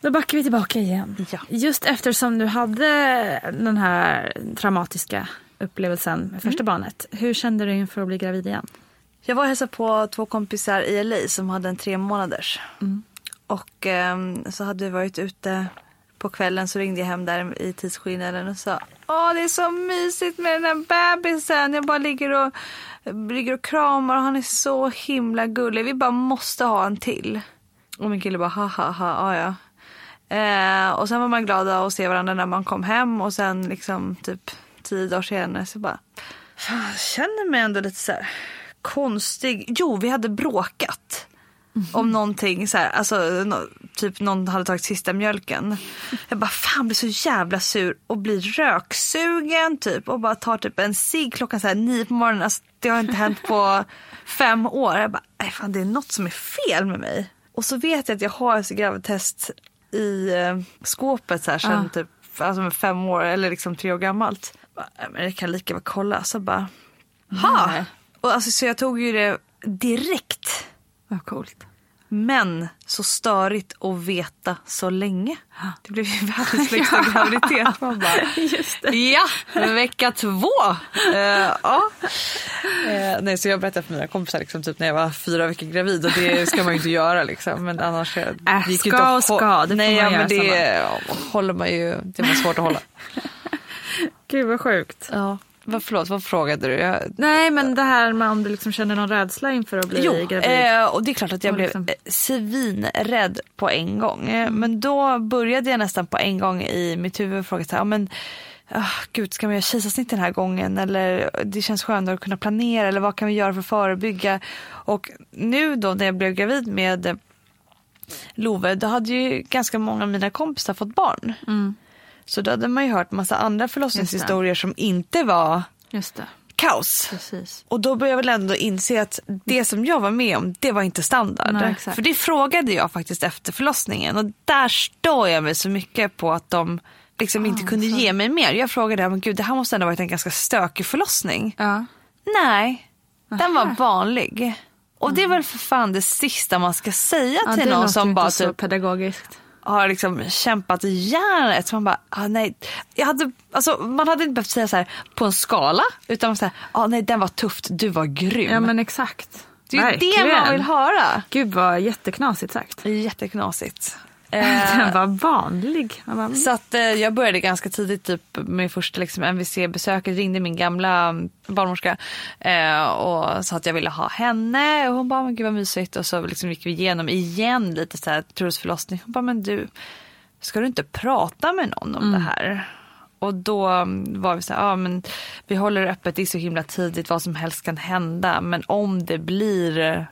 Då backar vi tillbaka igen. Ja. Just eftersom du hade den här traumatiska upplevelsen med första barnet. Hur kände du inför att bli gravid igen? Jag var och hälsade på två kompisar i LA som hade en tre månaders. Och ehm, så hade vi varit ute på kvällen så ringde jag hem där i tidsskillnaden och sa Åh det är så mysigt med den här bebisen. Jag bara ligger och, ligger och kramar och han är så himla gullig. Vi bara måste ha en till. Och min kille bara ha ha ha, ja. Eh, och sen var man glad att se varandra när man kom hem och sen liksom typ tio dagar senare så bara fan, jag känner mig ändå lite så här konstig. Jo, vi hade bråkat. Om någonting så här, alltså nå- typ någon hade tagit sista mjölken. Jag bara fan blir så jävla sur och blir röksugen typ och bara tar typ en cigg klockan så här nio på morgonen. Alltså, det har inte hänt på fem år. Jag bara, nej fan det är något som är fel med mig. Och så vet jag att jag har ett gravidtest i eh, skåpet så här sen typ alltså fem år eller liksom tre år gammalt. Bara, "Nej, Men jag kan lika väl kolla. Så bara, ha! Och alltså, så jag tog ju det direkt. Vad coolt. Men så störigt att veta så länge. Det blev ju världens längsta graviditet. Man bara, ja, vecka två. Eh, ja. Eh, nej, så jag berättade för mina kompisar liksom, typ, när jag var fyra veckor gravid och det ska man ju inte göra liksom. Men annars Äh, det gick ska inte och ska, det Nej, ja, men det ja, håller man ju, det var svårt att hålla. Gud vad sjukt. Ja. Vad, förlåt, vad frågade du? Jag, Nej men det här med om du liksom känner någon rädsla inför att bli Jo, gravid. eh, och det är klart att jag blev liksom- eh, svinrädd på en gång. Eh, Men då började jag nästan på en gång i mitt huvud och frågade så här, men ah, gud ska man göra kejsarsnitt den här gången eller det känns skönare att kunna planera eller vad kan vi göra för att förebygga? Och nu då när jag blev gravid med Love, då hade ju ganska många av mina kompisar fått barn. Så då hade man ju hört massa andra förlossningshistorier som inte var Just det. kaos. Precis. Och då började jag väl ändå inse att det som jag var med om, det var inte standard. Nej. För det frågade jag faktiskt efter förlossningen och där står jag mig så mycket på att de liksom inte kunde ge mig mer. Jag frågade, men gud det här måste ändå varit en ganska stökig förlossning. Ja. Nej, den var vanlig. Och det är väl för fan det sista man ska säga ja till det någon som bara så typ pedagogiskt. Har liksom kämpat järnet. Så man bara, ah, nej. Jag hade, alltså, man hade inte behövt säga så här på en skala. Utan man säga, ah, nej den var tufft, du var grym. Ja men exakt. det är ju det man vill höra. Gud vad jätteknasigt sagt. Jätteknasigt. Den Eh, var vanlig. Så att, eh, jag började ganska tidigt typ, med första liksom, MVC-besöket. Ringde min gamla mm, barnmorska eh, och sa att jag ville ha henne. Och hon bara, men gud vad mysigt. Och så liksom gick vi igenom igen lite så här trosförlossning. Hon bara, men du, ska du inte prata med någon om det här? Och då mm, var vi så här, ja men vi håller öppet, det är så himla tidigt, vad som helst kan hända. Men om det blir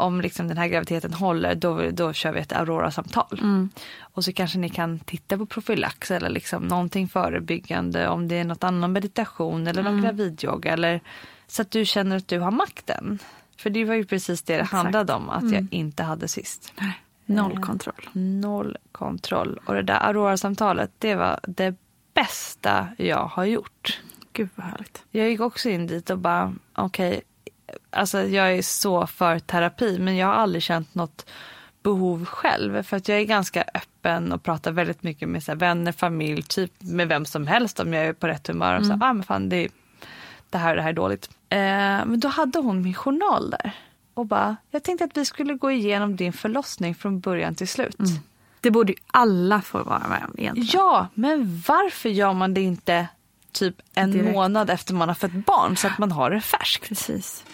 om liksom den här graviditeten håller då, då kör vi ett Aurora-samtal. Mm. Och så kanske ni kan titta på profylax eller liksom någonting förebyggande om det är något annan meditation eller någon Mm. gravidyoga. Eller, så att du känner att du har makten. För det var ju precis det det Exakt. handlade om att jag Mm. inte hade sist. Noll Eh, kontroll. Noll kontroll. Och det där Aurora-samtalet det var det bästa jag har gjort. Gud vad härligt. Jag gick också in dit och bara, okej, alltså jag är så för terapi men jag har aldrig känt något behov själv. För att jag är ganska öppen och pratar väldigt mycket med så vänner, familj, typ med vem som helst om jag är på rätt humör. Och så, Mm. ah, men fan, det, det här det här är dåligt. Eh, men då hade hon min journal där. Och bara, jag tänkte att vi skulle gå igenom din förlossning från början till slut. Det borde ju alla få vara med om egentligen. Ja, men varför gör man det inte typ en Direkt. månad efter man har fött barn så att man har det färskt? Precis.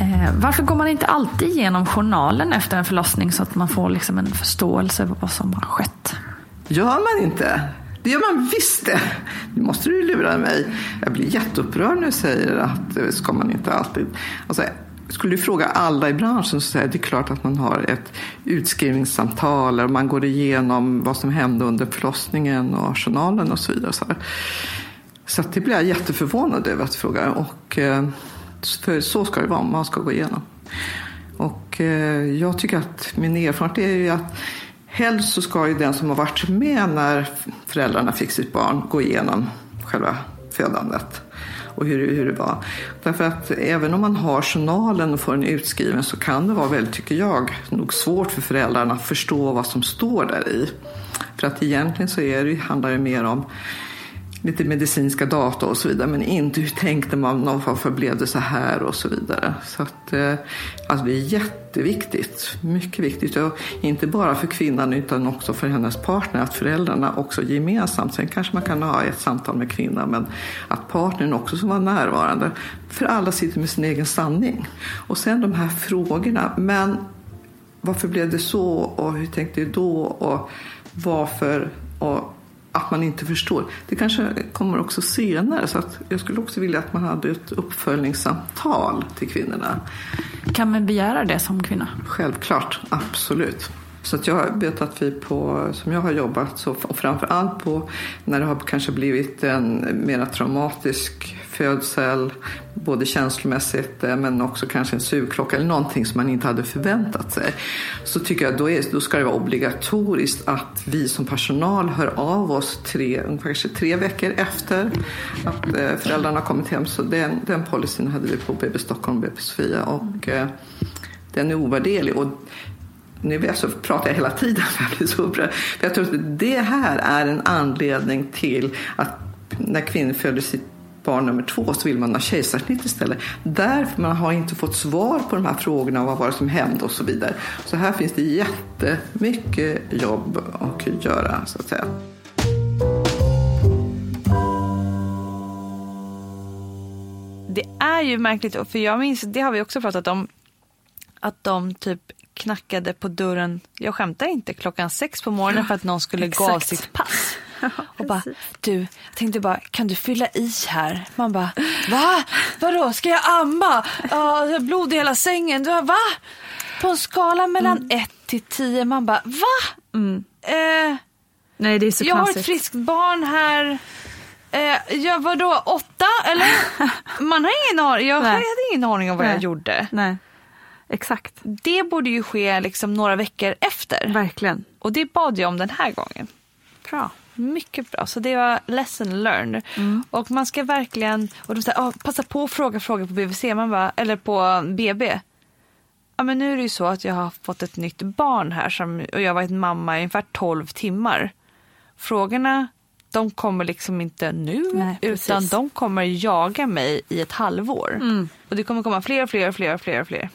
Eh, varför går man inte alltid igenom journalen efter en förlossning så att man får liksom en förståelse för vad som har skett? Gör man inte? Det gör man visst det. Nu måste du lura mig. Jag blir jätteupprörd när du säger att det ska man inte alltid. Alltså, skulle du fråga alla i branschen så är det klart att man har ett utskrivningssamtal och man går igenom vad som hände under förlossningen och journalen och så vidare. Så, så att det blir jag jätteförvånad över att fråga. Och, eh, för så ska det vara, man ska gå igenom. Och eh, jag tycker att min erfarenhet är ju att helst så ska ju den som har varit med när föräldrarna fick sitt barn gå igenom själva födandet och hur, hur det var. Därför att även om man har journalen och får den utskriven så kan det vara väldigt, tycker jag, nog svårt för föräldrarna att förstå vad som står där i. För att egentligen så är det, handlar det mer om lite medicinska data och så vidare men inte hur tänkte man och varför blev det så här och så vidare. Så att, eh, alltså det är jätteviktigt, mycket viktigt. Och inte bara för kvinnan utan också för hennes partner att föräldrarna också gemensamt, sen kanske man kan ha ett samtal med kvinnan men att partnern också som var närvarande. För alla sitter med sin egen sanning. Och sen de här frågorna, men varför blev det så och hur tänkte du då och varför och att man inte förstår. Det kanske kommer också senare så att jag skulle också vilja att man hade ett uppföljningssamtal till kvinnorna. Kan man begära det som kvinna? Självklart, absolut. Så att jag vet att vi på, som jag har jobbat, så, och framför allt på när det har kanske blivit en mera traumatisk födsel, både känslomässigt eh, men också kanske en sugklocka eller någonting som man inte hade förväntat sig. Så tycker jag då, är, då ska det vara obligatoriskt att vi som personal hör av oss tre, kanske tre veckor efter att eh, föräldrarna har kommit hem. Så den, den policyn hade vi på BB Stockholm och BB Sofia och eh, den är ovärderlig. Och nu pratar jag hela tiden för jag blir så upprörd. För jag tror att det här är en anledning till att när kvinnor föder sitt barn nummer två så vill man ha kejsarsnitt istället. Därför man har inte fått svar på de här frågorna vad var det som hände och så vidare. Så här finns det jättemycket jobb att göra så att säga. Det är ju märkligt, för jag minns, det har vi också pratat om, att de typ knackade på dörren, jag skämtar inte, klockan sex på morgonen för att någon skulle gå av sitt pass. Och bara, du, jag tänkte bara, kan du fylla i här? Man bara, va? Vadå, ska jag amma? Jag har blod i hela sängen. Du, va? På en skala mellan ett till tio, man bara, va? Eh, Nej, det är så jag har ett knasigt. friskt barn här. Eh, ja, vadå, åtta eller? Man har ingen aning, jag Nej. hade ingen aning om vad jag Nej. gjorde. Nej, exakt. Det borde ju ske liksom några veckor efter. Verkligen. Och det bad jag om den här gången. Bra. Mycket bra. Så det var lesson learned. Och man ska verkligen, och de säger, ah, passa på att fråga frågor på BVC, man bara, eller på BB. Ja men nu är det ju så att jag har fått ett nytt barn här som, och jag har varit mamma i ungefär 12 timmar. Frågorna, de kommer liksom inte nu Nej, utan de kommer jaga mig i ett halvår. Mm. Och det kommer komma fler och fler och fler och fler och fler.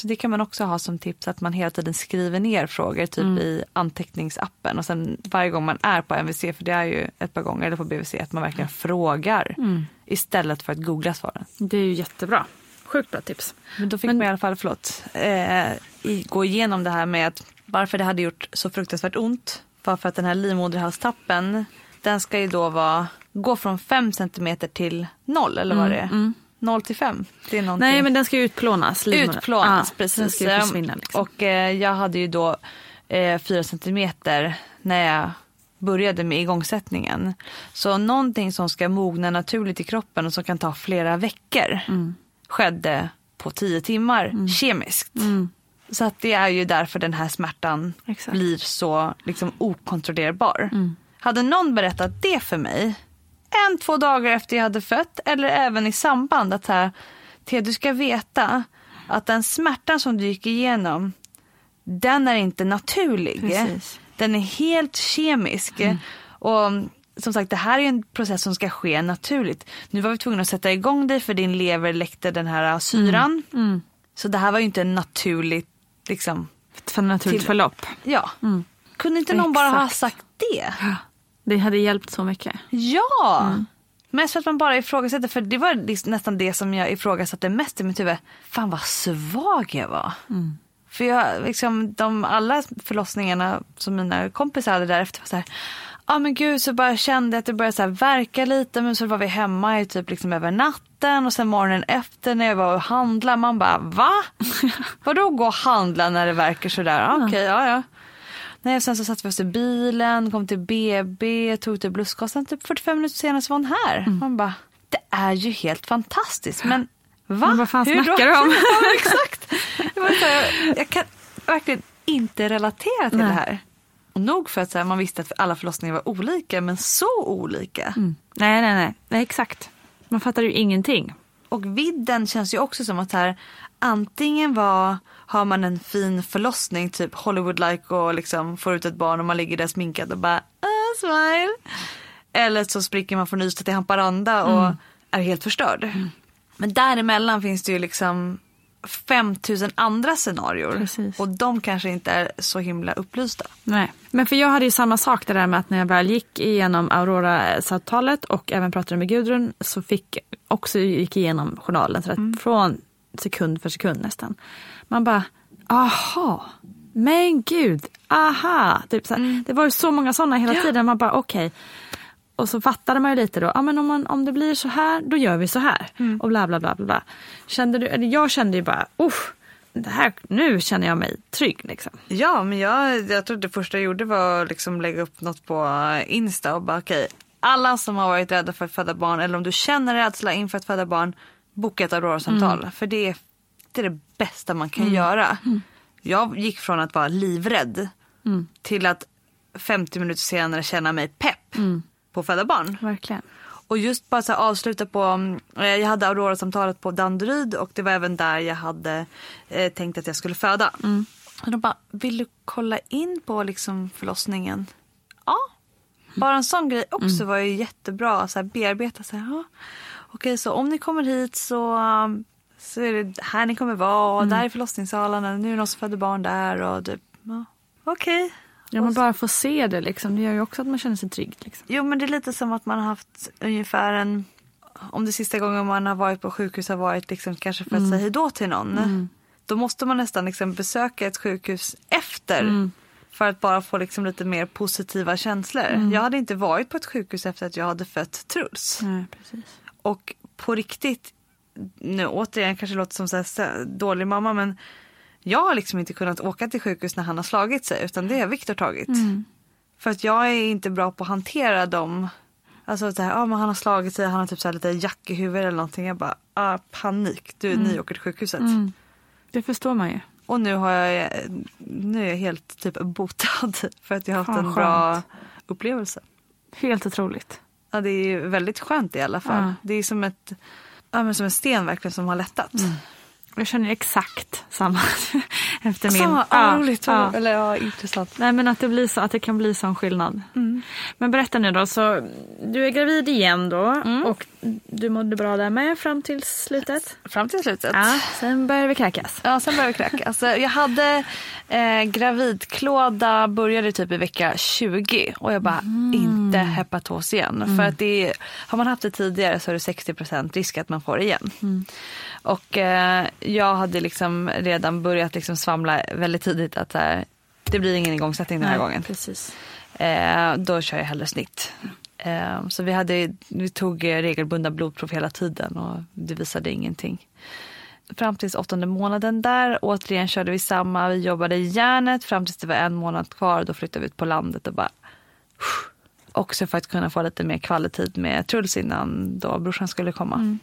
Så det kan man också ha som tips att man hela tiden skriver ner frågor typ Mm. i anteckningsappen och sen varje gång man är på MVC, för det är ju ett par gånger, eller på BVC, att man verkligen frågar Mm. istället för att googla svaren. Det är ju jättebra. Sjukt bra tips. Men då fick man i alla fall, förlåt, eh, gå igenom det här med att varför det hade gjort så fruktansvärt ont. Bara för att den här livmoderhalstappen, den ska ju då vara, gå från 5 centimeter till noll eller vad Mm, det är. mm. 0 till 5. Det är någonting. Nej men den ska ju utplånas. livmodern. Utplånas, Ja, precis. Liksom. Och eh, jag hade ju då eh, 4 centimeter när jag började med igångsättningen. Så någonting som ska mogna naturligt i kroppen och som kan ta flera veckor Mm. skedde på 10 timmar kemiskt. Så att det är ju därför den här smärtan Exakt. blir så liksom, okontrollerbar. Hade någon berättat det för mig en, två dagar efter jag hade fött eller även i samband att här, Thea, du ska veta att den smärtan som du gick igenom den är inte naturlig. Precis. Den är helt kemisk. Och som sagt, det här är en process som ska ske naturligt. Nu var vi tvungna att sätta igång dig för din lever läckte den här syran. Så det här var ju inte en naturlig, liksom, För naturligt Till- förlopp. ja. Kunde inte någon bara ha Exakt. sagt det? Det hade hjälpt så mycket. Ja! Mest för att man bara ifrågasätter, för det var liksom nästan det som jag ifrågasatte mest i mitt huvud. Fan vad svag jag var. För jag, liksom, de, alla förlossningarna som mina kompisar hade därefter var så här, ja men gud så bara kände jag att det började så här verka lite men så var vi hemma i typ liksom över natten och sen morgonen efter när jag var och handlade man bara va? Vadå gå och handla när det verkar sådär? Okej, ja ja. Nej, sen så satt vi oss i bilen, kom till BB, tog till bluskasen. Typ 45 minuter senare så var hon här. Man bara, det är ju helt fantastiskt. Men va? Men vad fan Hur snackar du om? ja, exakt. Var så här, jag, jag kan verkligen inte relatera till Nej. det här. Och nog för att här, man visste att alla förlossningar var olika, men så olika. Nej, nej, nej, nej. Exakt. Man fattar ju ingenting. Och vidden känns ju också som att här, antingen var, har man en fin förlossning, typ Hollywood-like och liksom får ut ett barn och man ligger där sminkad och bara ah, smile. Eller så spricker man från Ystad till Haparanda och är helt förstörd. Men däremellan finns det ju liksom 5000 andra scenarier. Precis. Och de kanske inte är så himla upplysta. Nej. Men för jag hade ju samma sak det där med att när jag väl gick igenom Aurora-samtalet och även pratade med Gudrun så fick också gick igenom journalen så att från sekund för sekund nästan. Man bara, aha, men gud, aha. Typ så här. Det var ju så många sådana hela tiden. Man bara okej. Och så fattade man ju lite då, ja men om, man, om det blir så här, då gör vi så här. Och bla bla bla bla. Kände du, eller jag kände ju bara, usch, det här, nu känner jag mig trygg liksom. Ja, men jag, jag tror det första jag gjorde var att liksom lägga upp något på Insta och bara okej, alla som har varit rädda för att föda barn eller om du känner rädsla inför att föda barn, boka ett Aurora-samtal. För det är, det är det bästa man kan göra. Jag gick från att vara livrädd till att 50 minuter senare känna mig pepp på att föda barn. Verkligen. Och just bara så här avsluta på, mm, eh, jag hade Aurora-samtalet på Danderyd och det var även där jag hade eh, tänkt att jag skulle föda. Och de bara, vill du kolla in på liksom förlossningen? Ja. Bara en sån grej också var ju jättebra, så här, bearbeta så här, ja. Okej så om ni kommer hit så, um, så är det här ni kommer vara, och där är förlossningssalen, och nu är det någon som föder barn där och typ, ja. okej. Ja, man bara får se det liksom. Det gör ju också att man känner sig trygg. Liksom. Jo men det är lite som att man har haft ungefär en om det sista gången man har varit på sjukhus har varit liksom kanske för att säga hejdå till någon. Då måste man nästan liksom besöka ett sjukhus efter. För att bara få liksom lite mer positiva känslor. Jag hade inte varit på ett sjukhus efter att jag hade fött Truls. Nej. Och på riktigt, nu återigen kanske låter som så- dålig mamma men jag har liksom inte kunnat åka till sjukhus när han har slagit sig utan det har Viktor tagit. För att jag är inte bra på att hantera dem. Alltså så här, ja men han har slagit sig, han har typ så lite jack i huvudet eller någonting. Jag bara, ah, panik, du, ni åker till sjukhuset. Det förstår man ju. Och nu har jag, nu är jag helt typ botad för att jag har haft Fan, en bra skönt. upplevelse. Helt otroligt. Ja, det är ju väldigt skönt i alla fall. Ja. Det är som, ett, ja, men som en sten verkligen som har lättat. Jag känner exakt samma efter min. Samma, Ja, roligt. ja. Eller ja, intressant. Nej men att det, blir så, att det kan bli sån skillnad. Men berätta nu då, så du är gravid igen då och du mådde bra där med fram till slutet? Fram till slutet. Ja, sen började vi kräkas. Ja, sen började jag kräka. Alltså, jag hade eh, gravidklåda, började typ i vecka 20 och jag bara, inte hepatos igen. För att det är, har man haft det tidigare så är det 60% risk att man får det igen. Och eh, jag hade liksom redan börjat liksom svamla väldigt tidigt att eh, det blir ingen igångsättning den här gången. Precis. Eh, då kör jag hellre snitt. Eh, så vi, hade, vi tog eh, regelbundna blodprov hela tiden och det visade ingenting. Fram tills åttonde månaden där, återigen körde vi samma. Vi jobbade i järnet fram tills det var en månad kvar. Då flyttade vi ut på landet och bara... Också för att kunna få lite mer kvalitet med Truls innan då brorsan skulle komma.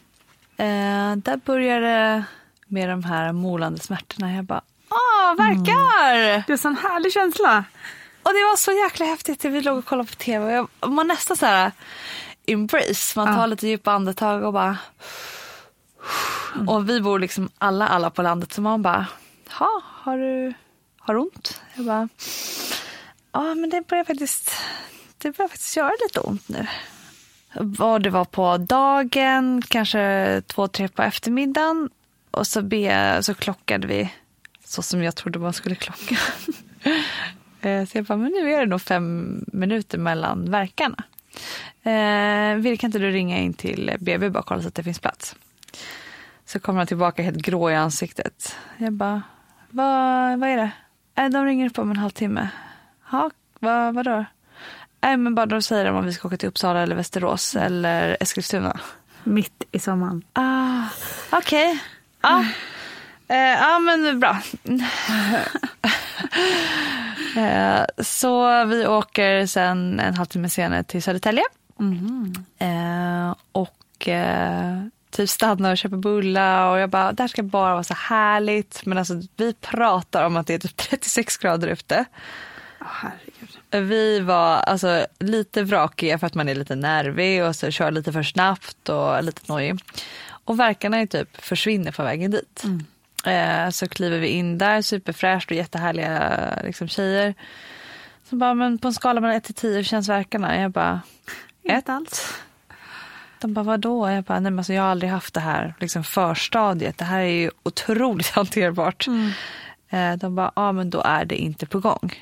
Eh, där började med de här molande smärtorna. Jag bara, åh, verkar! Det är en sån härlig känsla. Och det var så jäkla häftigt. Vi låg och kollade på tv och jag, man nästan så här embrace. Man tar Ja. lite djupa andetag och bara... Och vi bor liksom alla, alla på landet. Så man bara, ha, har du har du ont? Jag bara, ja men det börjar faktiskt, det börjar faktiskt göra lite ont nu. Vad det var på dagen, kanske två, tre på eftermiddagen. Och så, be, så klockade vi så som jag trodde man skulle klocka. Eh, så jag bara, men nu är det nog fem minuter mellan verkarna. Eh, vill kan inte du ringa in till BB bara kolla så att det finns plats? Så kommer han tillbaka helt grå i ansiktet. Jag bara, vad, vad är det? Äh, de ringer upp om en halvtimme. Ja, vad, vadå? Nej, men bara de säger om vi ska åka till Uppsala eller Västerås eller Eskilstuna. Mitt i sommaren. Ah, Okej. Ja. Eh, ja, men bra. eh, så vi åker sen en halvtimme senare till Södertälje. Eh, och eh, typ stannar och köper bullar och jag bara, det här ska bara vara så härligt. Men alltså vi pratar om att det är typ 36 grader ute. herregud. Vi var alltså lite vrakiga för att man är lite nervig och så kör lite för snabbt och lite nojig. Och verkarna är typ försvinner på vägen dit. Eh, så kliver vi in där, superfräscht och jättehärliga liksom, tjejer. Så bara, men på en skala mellan 1 till 10 hur känns verkarna? Jag bara, ett allt. De bara, vadå? Jag bara, nej men alltså jag har aldrig haft det här liksom förstadiet. Det här är ju otroligt hanterbart. Eh, de bara, ja men då är det inte på gång.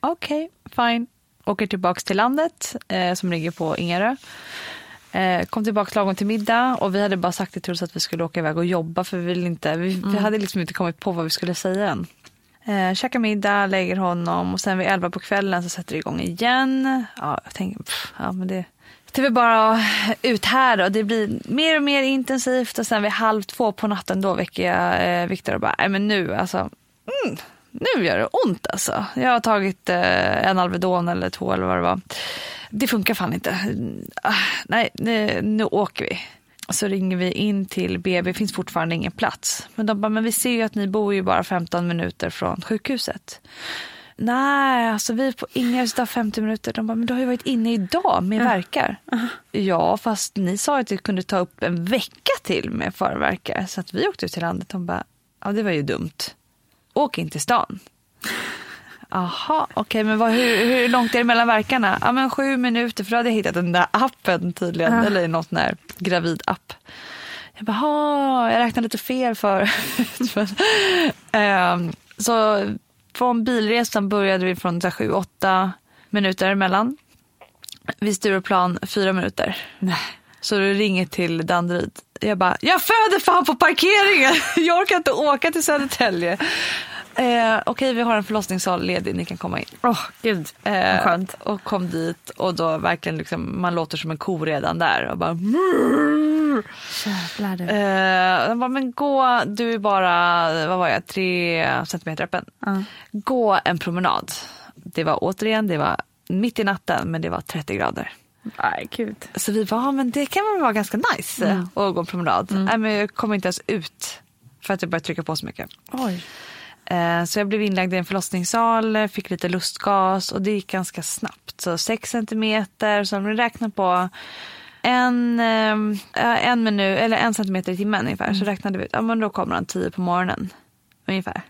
Okej, fine. Åker tillbaks till landet eh, som ligger på Ingarö. Eh, kom tillbaka lagom till middag och vi hade bara sagt till Truls att vi skulle åka iväg och jobba för vi, ville inte, vi, vi hade liksom inte kommit på vad vi skulle säga än. Eh, käkar middag, lägger honom och sen vid elva på kvällen så sätter det igång igen. Ja, jag tänker, pff, ja men det, det är bara ut här och det blir mer och mer intensivt och sen vid halv två på natten då väcker jag eh, Viktor och bara, nej men nu alltså, mm, nu gör det ont alltså. Jag har tagit eh, en Alvedon eller två eller vad det var. Det funkar fan inte. Ah, nej, nu, nu åker vi. Så ringer vi in till BB, finns fortfarande ingen plats. Men de bara, men vi ser ju att ni bor ju bara 15 minuter från sjukhuset. Nej, alltså vi är på Ingarös dag 50 minuter. De bara, men du har ju varit inne idag med verkar. Ja, fast ni sa att det kunde ta upp en vecka till med förverkar. Så att vi åkte ut till landet. De bara, ja det var ju dumt. Åk in till stan. Aha, okej, men vad, hur, hur långt är det mellan verkarna? Ja, men sju minuter, för då hade jag hittat den där appen tydligen, Ja. eller något sån här gravid-app. Jag bara, "Ha, jag räknade lite fel för. Ehm, så från bilresan började vi från så här sju, åtta minuter emellan. Vid Stureplan fyra minuter. Nej. Så du ringer till Danderyd. Jag bara, jag föder fan på parkeringen! Jag orkar inte åka till Södertälje. Eh, Okej, vi har en förlossningssal ledig, ni kan komma in. Åh, gud. Eh, skönt. Och kom dit och då verkligen liksom, man låter som en ko redan där och bara Jävlar du. Eh, bara, men gå, du är bara, vad var jag, tre centimeter öppen. Ja. Gå en promenad. Det var återigen, det var mitt i natten men det var 30 grader. Nej, gud. Så vi bara, "Ja, men det kan väl vara ganska nice Mm. att gå en promenad. Nej, men jag kom inte ens ut för att jag började trycka på så mycket. Oj. Eh, Så jag blev inlagd i en förlossningssal, fick lite lustgas och det gick ganska snabbt. Så 6 centimeter, så om vi räknar på en, eh, en minut, eller en centimeter i timmen ungefär, så räknade vi ut, ja men då kommer han 10 på morgonen. Ungefär.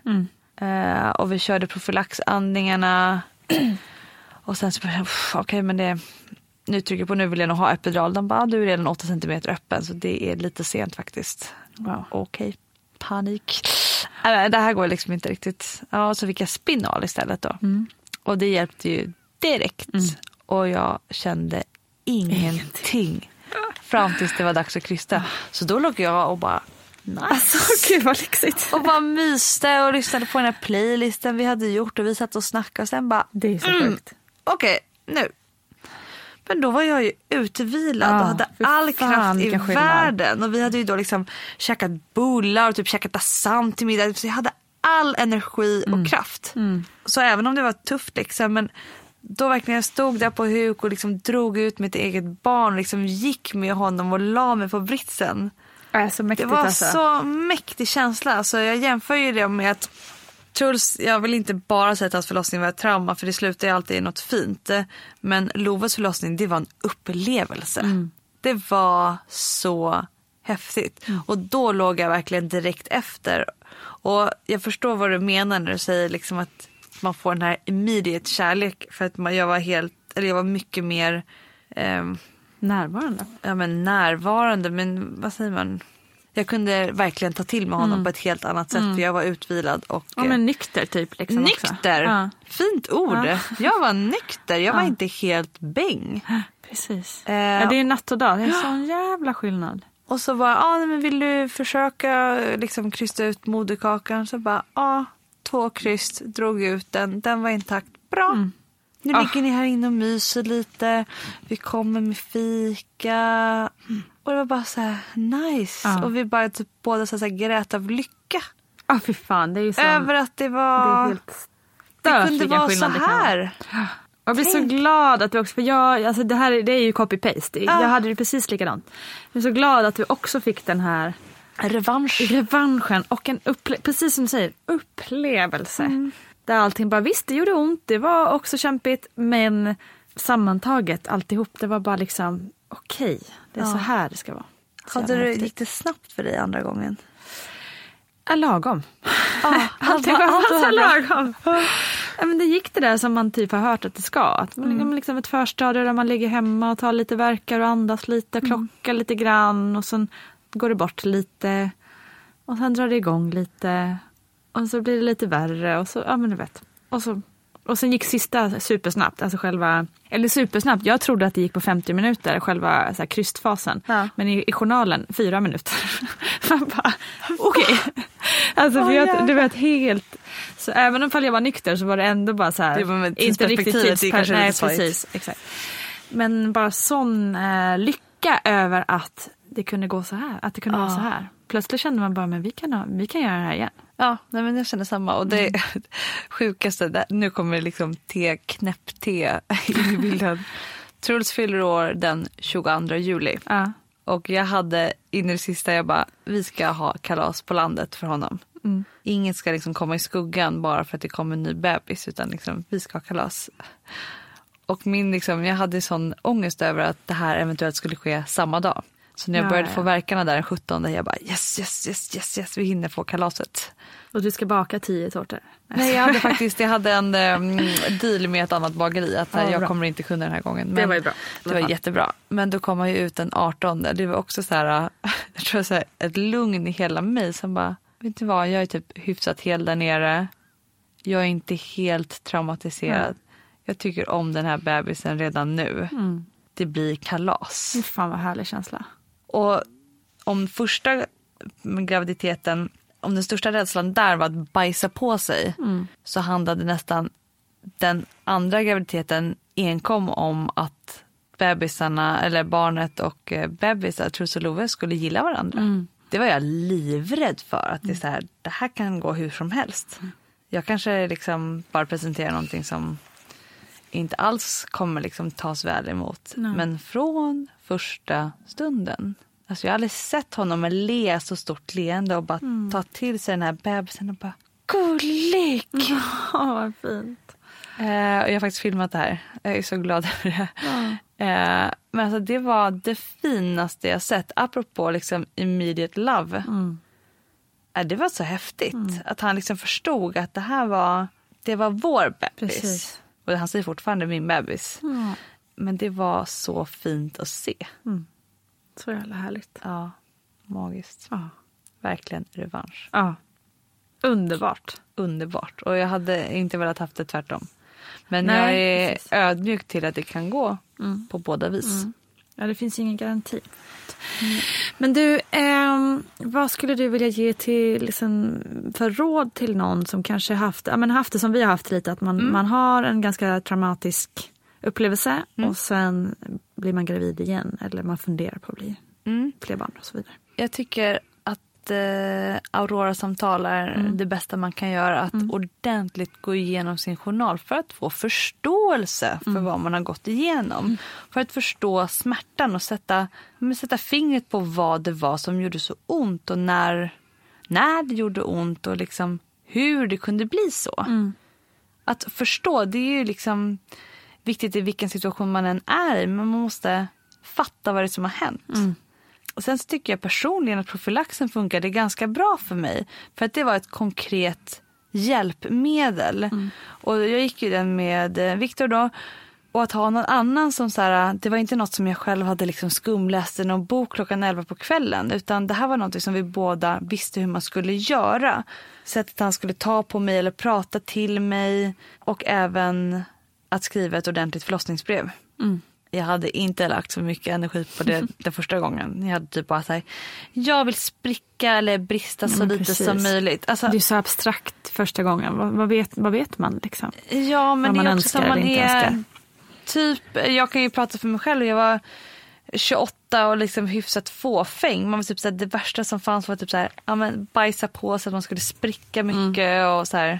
Eh, och vi körde profylaxandningarna. och sen så började jag, "Pff, okej men det, nu trycker jag på, nu vill jag nog ha epidural. De bara, "Ah, du är redan 8 centimeter öppen så det är lite sent faktiskt. Wow. Okej, panik. Äh, Det här går liksom inte riktigt. Ja, så fick jag spinal istället då. Och det hjälpte ju direkt. Och jag kände ingenting. Fram tills det var dags att krysta. Så då låg jag och bara nice. Alltså, gud vad lyxigt. Och bara myste och lyssnade på den här playlisten vi hade gjort och vi satt och snackade och sen bara Det är så Mm. okej nu. Men då var jag ju utvilad Ja, och hade fy all kraft i världen. Och vi hade ju då liksom käkat bullar och typ käkat assam till middag. Så jag hade all energi Mm. och kraft. Så även om det var tufft liksom, men då verkligen jag stod där på huk och liksom drog ut mitt eget barn, liksom gick med honom och la mig på britsen. Äh, så Det mäktigt var alltså. så mäktig känsla. Alltså jag jämför ju det med att Truls, jag vill inte bara säga att hans förlossning var ett trauma för det slutar ju alltid i något fint. Men Loves förlossning det var en upplevelse. Mm. Det var så häftigt. Och då låg jag verkligen direkt efter. Och jag förstår vad du menar när du säger liksom att man får den här immediate kärlek. För att man, jag var helt, eller jag var mycket mer ehm, Närvarande. ja, men närvarande. Men vad säger man? Jag kunde verkligen ta till mig honom på ett helt annat sätt för jag var utvilad och Ja men nykter typ. Liksom nykter. Ja. Fint ord. Ja. Jag var nykter, jag var inte helt bäng. Precis. Eh, Ja, det är natt och dag. Det är en sån jävla skillnad. Och så bara, ah, men vill du försöka liksom krysta ut moderkakan? Så bara, ja, ah, två kryst, drog ut den, den var intakt. Bra. Mm. Nu Ah. ligger ni här inne och myser lite. Vi kommer med fika. Och det var bara så här nice. Ja. Och vi bara typ båda så här, grät av lycka. Ja fy fan det är ju så. Över att det det var... är helt det kunde vara så det här. Jag blir så glad att du också, för jag, alltså det här det är ju copy-paste. Ja. Jag hade det precis likadant. Jag är så glad att du också fick den här Revansch. revanschen och en upple- precis som du säger, upplevelse. Mm. Där allting bara, visst det gjorde ont, det var också kämpigt men sammantaget alltihop, det var bara liksom okej, det är så här det ska vara. Hade du, gick det snabbt för dig andra gången? Ja, lagom. Ja, Allting var alltså lagom. Ja, men det gick det där som man typ har hört att det ska. Att man Mm. liksom ett förstadie där man ligger hemma och tar lite verkar och andas lite, Mm. klockar lite grann och sen går det bort lite. Och sen drar det igång lite. Och så blir det lite värre och så, ja men du vet. Och, så, och sen gick sista supersnabbt, alltså själva, eller supersnabbt, jag trodde att det gick på 50 minuter, själva så här, krystfasen. Ja. Men i, i journalen, fyra minuter. Man bara, okej. Alltså för jag, du vet helt, så även om jag var nykter så var det ändå bara så här. Det var inte riktigt tidsperspektivet, det Nej precis, exakt. Men bara sån eh, lycka över att det kunde gå så här, att det kunde vara så här. Plötsligt kände man bara, men vi kan, ha, vi kan göra det här igen. Ja, nej, men jag känner samma. Och det Mm. sjukaste, där, nu kommer liksom te, knäpp-te in i bilden. Truls fyller år den 22 juli. Ja. Och jag hade in i det sista, jag bara, vi ska ha kalas på landet för honom. Mm. Inget ska liksom komma i skuggan bara för att det kommer en ny bebis, utan liksom, vi ska ha kalas. Och min, liksom, jag hade sån ångest över att det här eventuellt skulle ske samma dag. Så när jag Ja, började ja. få verkarna där den 17, jag bara yes, yes, yes, yes, yes, vi hinner få kalaset. Och du ska baka tio tårtor. Nej, jag hade faktiskt jag hade en um, deal med ett annat bageri att Ja, jag bra. kommer inte kunna den här gången. Men Det var ju bra. Det var jättebra. Men då kom han ju ut den 18. Det var också så här, uh, jag tror så här, ett lugn i hela mig som bara, vet du vad, jag är typ hyfsat hel där nere. Jag är inte helt traumatiserad. Jag tycker om den här bebisen redan nu. Mm. Det blir kalas. Fy Fan vad härlig känsla. Och om första graviditeten, om den största rädslan där var att bajsa på sig så handlade nästan den andra graviditeten enkom om att bebisarna, eller barnet och eh, bebisar, Truls och Love, skulle gilla varandra. Det var jag livrädd för, att det, är så här, det här kan gå hur som helst. Jag kanske liksom bara presenterar någonting som inte alls kommer liksom tas väl emot. Nej. Men från första stunden. Alltså jag har aldrig sett honom med le så stort leende och bara ta till sig den här bebisen och bara gullig. Åh vad fint. Eh, och jag har faktiskt filmat det här. Jag är så glad över det. Eh, men alltså det var det finaste jag sett. Apropå liksom immediate love. Eh, det var så häftigt. Att han liksom förstod att det här var, det var vår bebis. Precis. Och han säger fortfarande min bebis. Ja. Men det var så fint att se. Så jävla härligt. Ja, magiskt. Ja. Verkligen revansch. ja. Underbart. Underbart. Och jag hade inte velat haft det tvärtom. Men Nej, jag är precis. Mm. ödmjuk till att det kan gå på båda vis. Ja, det finns ingen garanti. Men du, ehm, vad skulle du vilja ge till, liksom, för råd till någon som kanske haft, ja, men haft det som vi har haft lite, att man, man har en ganska traumatisk upplevelse Mm. och sen blir man gravid igen eller man funderar på att bli Mm. fler barn och så vidare. Jag tycker att eh, Aurora-samtal är Mm. det bästa man kan göra. Att ordentligt gå igenom sin journal för att få förståelse för Mm. vad man har gått igenom. För att förstå smärtan och sätta, sätta fingret på vad det var som gjorde så ont och när, när det gjorde ont och liksom hur det kunde bli så. Att förstå, det är ju liksom viktigt i vilken situation man än är i. Men man måste fatta vad det är som har hänt. Och sen så tycker jag personligen att profylaxen funkade ganska bra för mig. För att det var ett konkret hjälpmedel. Och jag gick ju den med eh, Viktor då. Och att ha någon annan som så här, det var inte något som jag själv hade liksom skumläst i någon bok klockan 11 på kvällen. Utan det här var något som vi båda visste hur man skulle göra. Sättet han skulle ta på mig eller prata till mig. Och även att skriva ett ordentligt förlossningsbrev. Jag hade inte lagt så mycket energi på det den första gången. Jag hade typ bara såhär, jag vill spricka eller brista så lite precis. som möjligt. Alltså, Det är så abstrakt första gången. Vad, vad, vet, vad vet man liksom? Ja, men Vad det är också som man är... önskar. Typ, jag kan ju prata för mig själv. Jag var 28 och liksom hyfsat fåfäng. Man var typ så här, det värsta som fanns var typ så här, ja, men bajsa på så att man skulle spricka mycket och så här.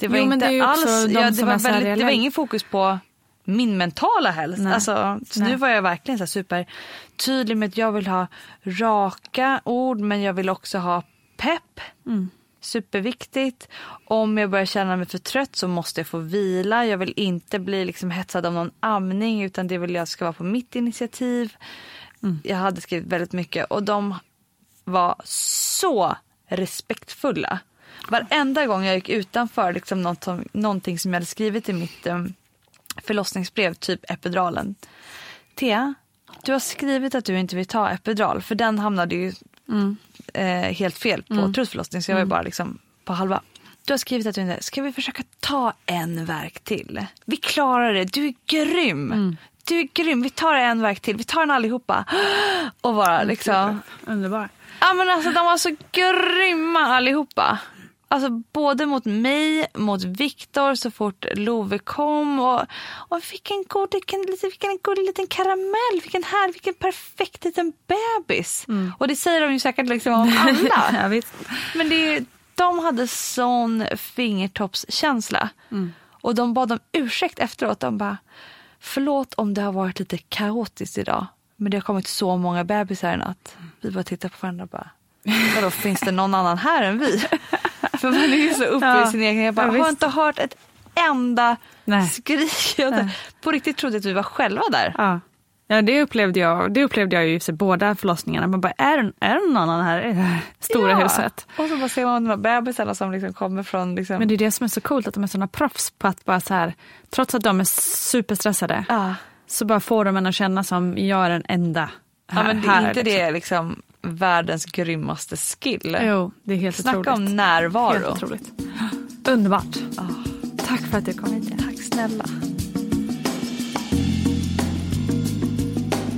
Det var Mm. Jo, inte det alls, de ja, det, var väldigt, det var ingen fokus på min mentala hälsa. Alltså, så nu var jag verkligen så här super tydlig med att jag vill ha raka ord men jag vill också ha pepp. Mm. Superviktigt. Om jag börjar känna mig för trött så måste jag få vila. Jag vill inte bli liksom hetsad av någon amning utan det vill jag ska vara på mitt initiativ. Jag hade skrivit väldigt mycket och de var så respektfulla. Varenda gång jag gick utanför liksom något som, någonting som jag hade skrivit i mitt um, förlossningsbrev, typ epiduralen. Thea, du har skrivit att du inte vill ta epidural för den hamnade ju eh, helt fel på Mm. trosförlossning så jag var ju bara liksom på halva. Du har skrivit att du inte, ska vi försöka ta en verk till? Vi klarar det, du är grym. Mm. Du är grym, vi tar en verk till, vi tar den allihopa. Och bara liksom. Underbar. Ja men alltså de var så grymma allihopa. Alltså både mot mig, mot Viktor så fort Love kom. Och, och vilken god, vilken, vilken god liten karamell, vilken här, vilken perfekt liten bebis. Och det säger de ju säkert liksom om alla. Ja. Men det de hade sån fingertoppskänsla. Och de bad om ursäkt efteråt. De bara, förlåt om det har varit lite kaotiskt idag. Men det har kommit så många bebisar i natt. Vi bara tittar på varandra och bara, vadå finns det någon annan här än vi? För man är ju så uppe Ja. i sin egen. Jag bara, Ja, har inte hört ett enda Nej. skrik. Jag på riktigt trodde att vi var själva där. Ja. Ja, det upplevde jag. Det upplevde jag ju i båda förlossningarna. Man bara, är, är det någon annan här i det här stora Ja. huset? Och så bara ser man de här bebisarna som liksom kommer från liksom... Men det är det som är så coolt, att de är såna proffs på att bara så här, trots att de är superstressade, Ja. så bara får de en att känna som jag är den enda här. Ja, men det är inte liksom. det liksom världens grymmaste skill? Jo, det är helt Snacka otroligt. om närvaro. Helt otroligt. Underbart. Tack för att du kom hit. Tack snälla.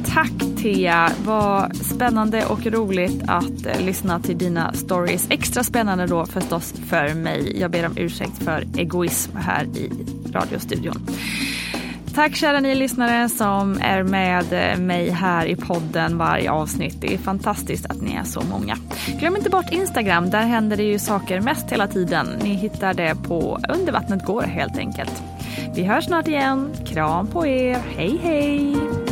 Tack Thea, vad spännande och roligt att eh, lyssna till dina stories. Extra spännande då förstås för mig. Jag ber om ursäkt för egoism här i radiostudion. Tack kära ni lyssnare som är med mig här i podden varje avsnitt. Det är fantastiskt att ni är så många. Glöm inte bort Instagram, där händer det ju saker mest hela tiden. Ni hittar det på Under vattnet går helt enkelt. Vi hörs snart igen. Kram på er. Hej hej!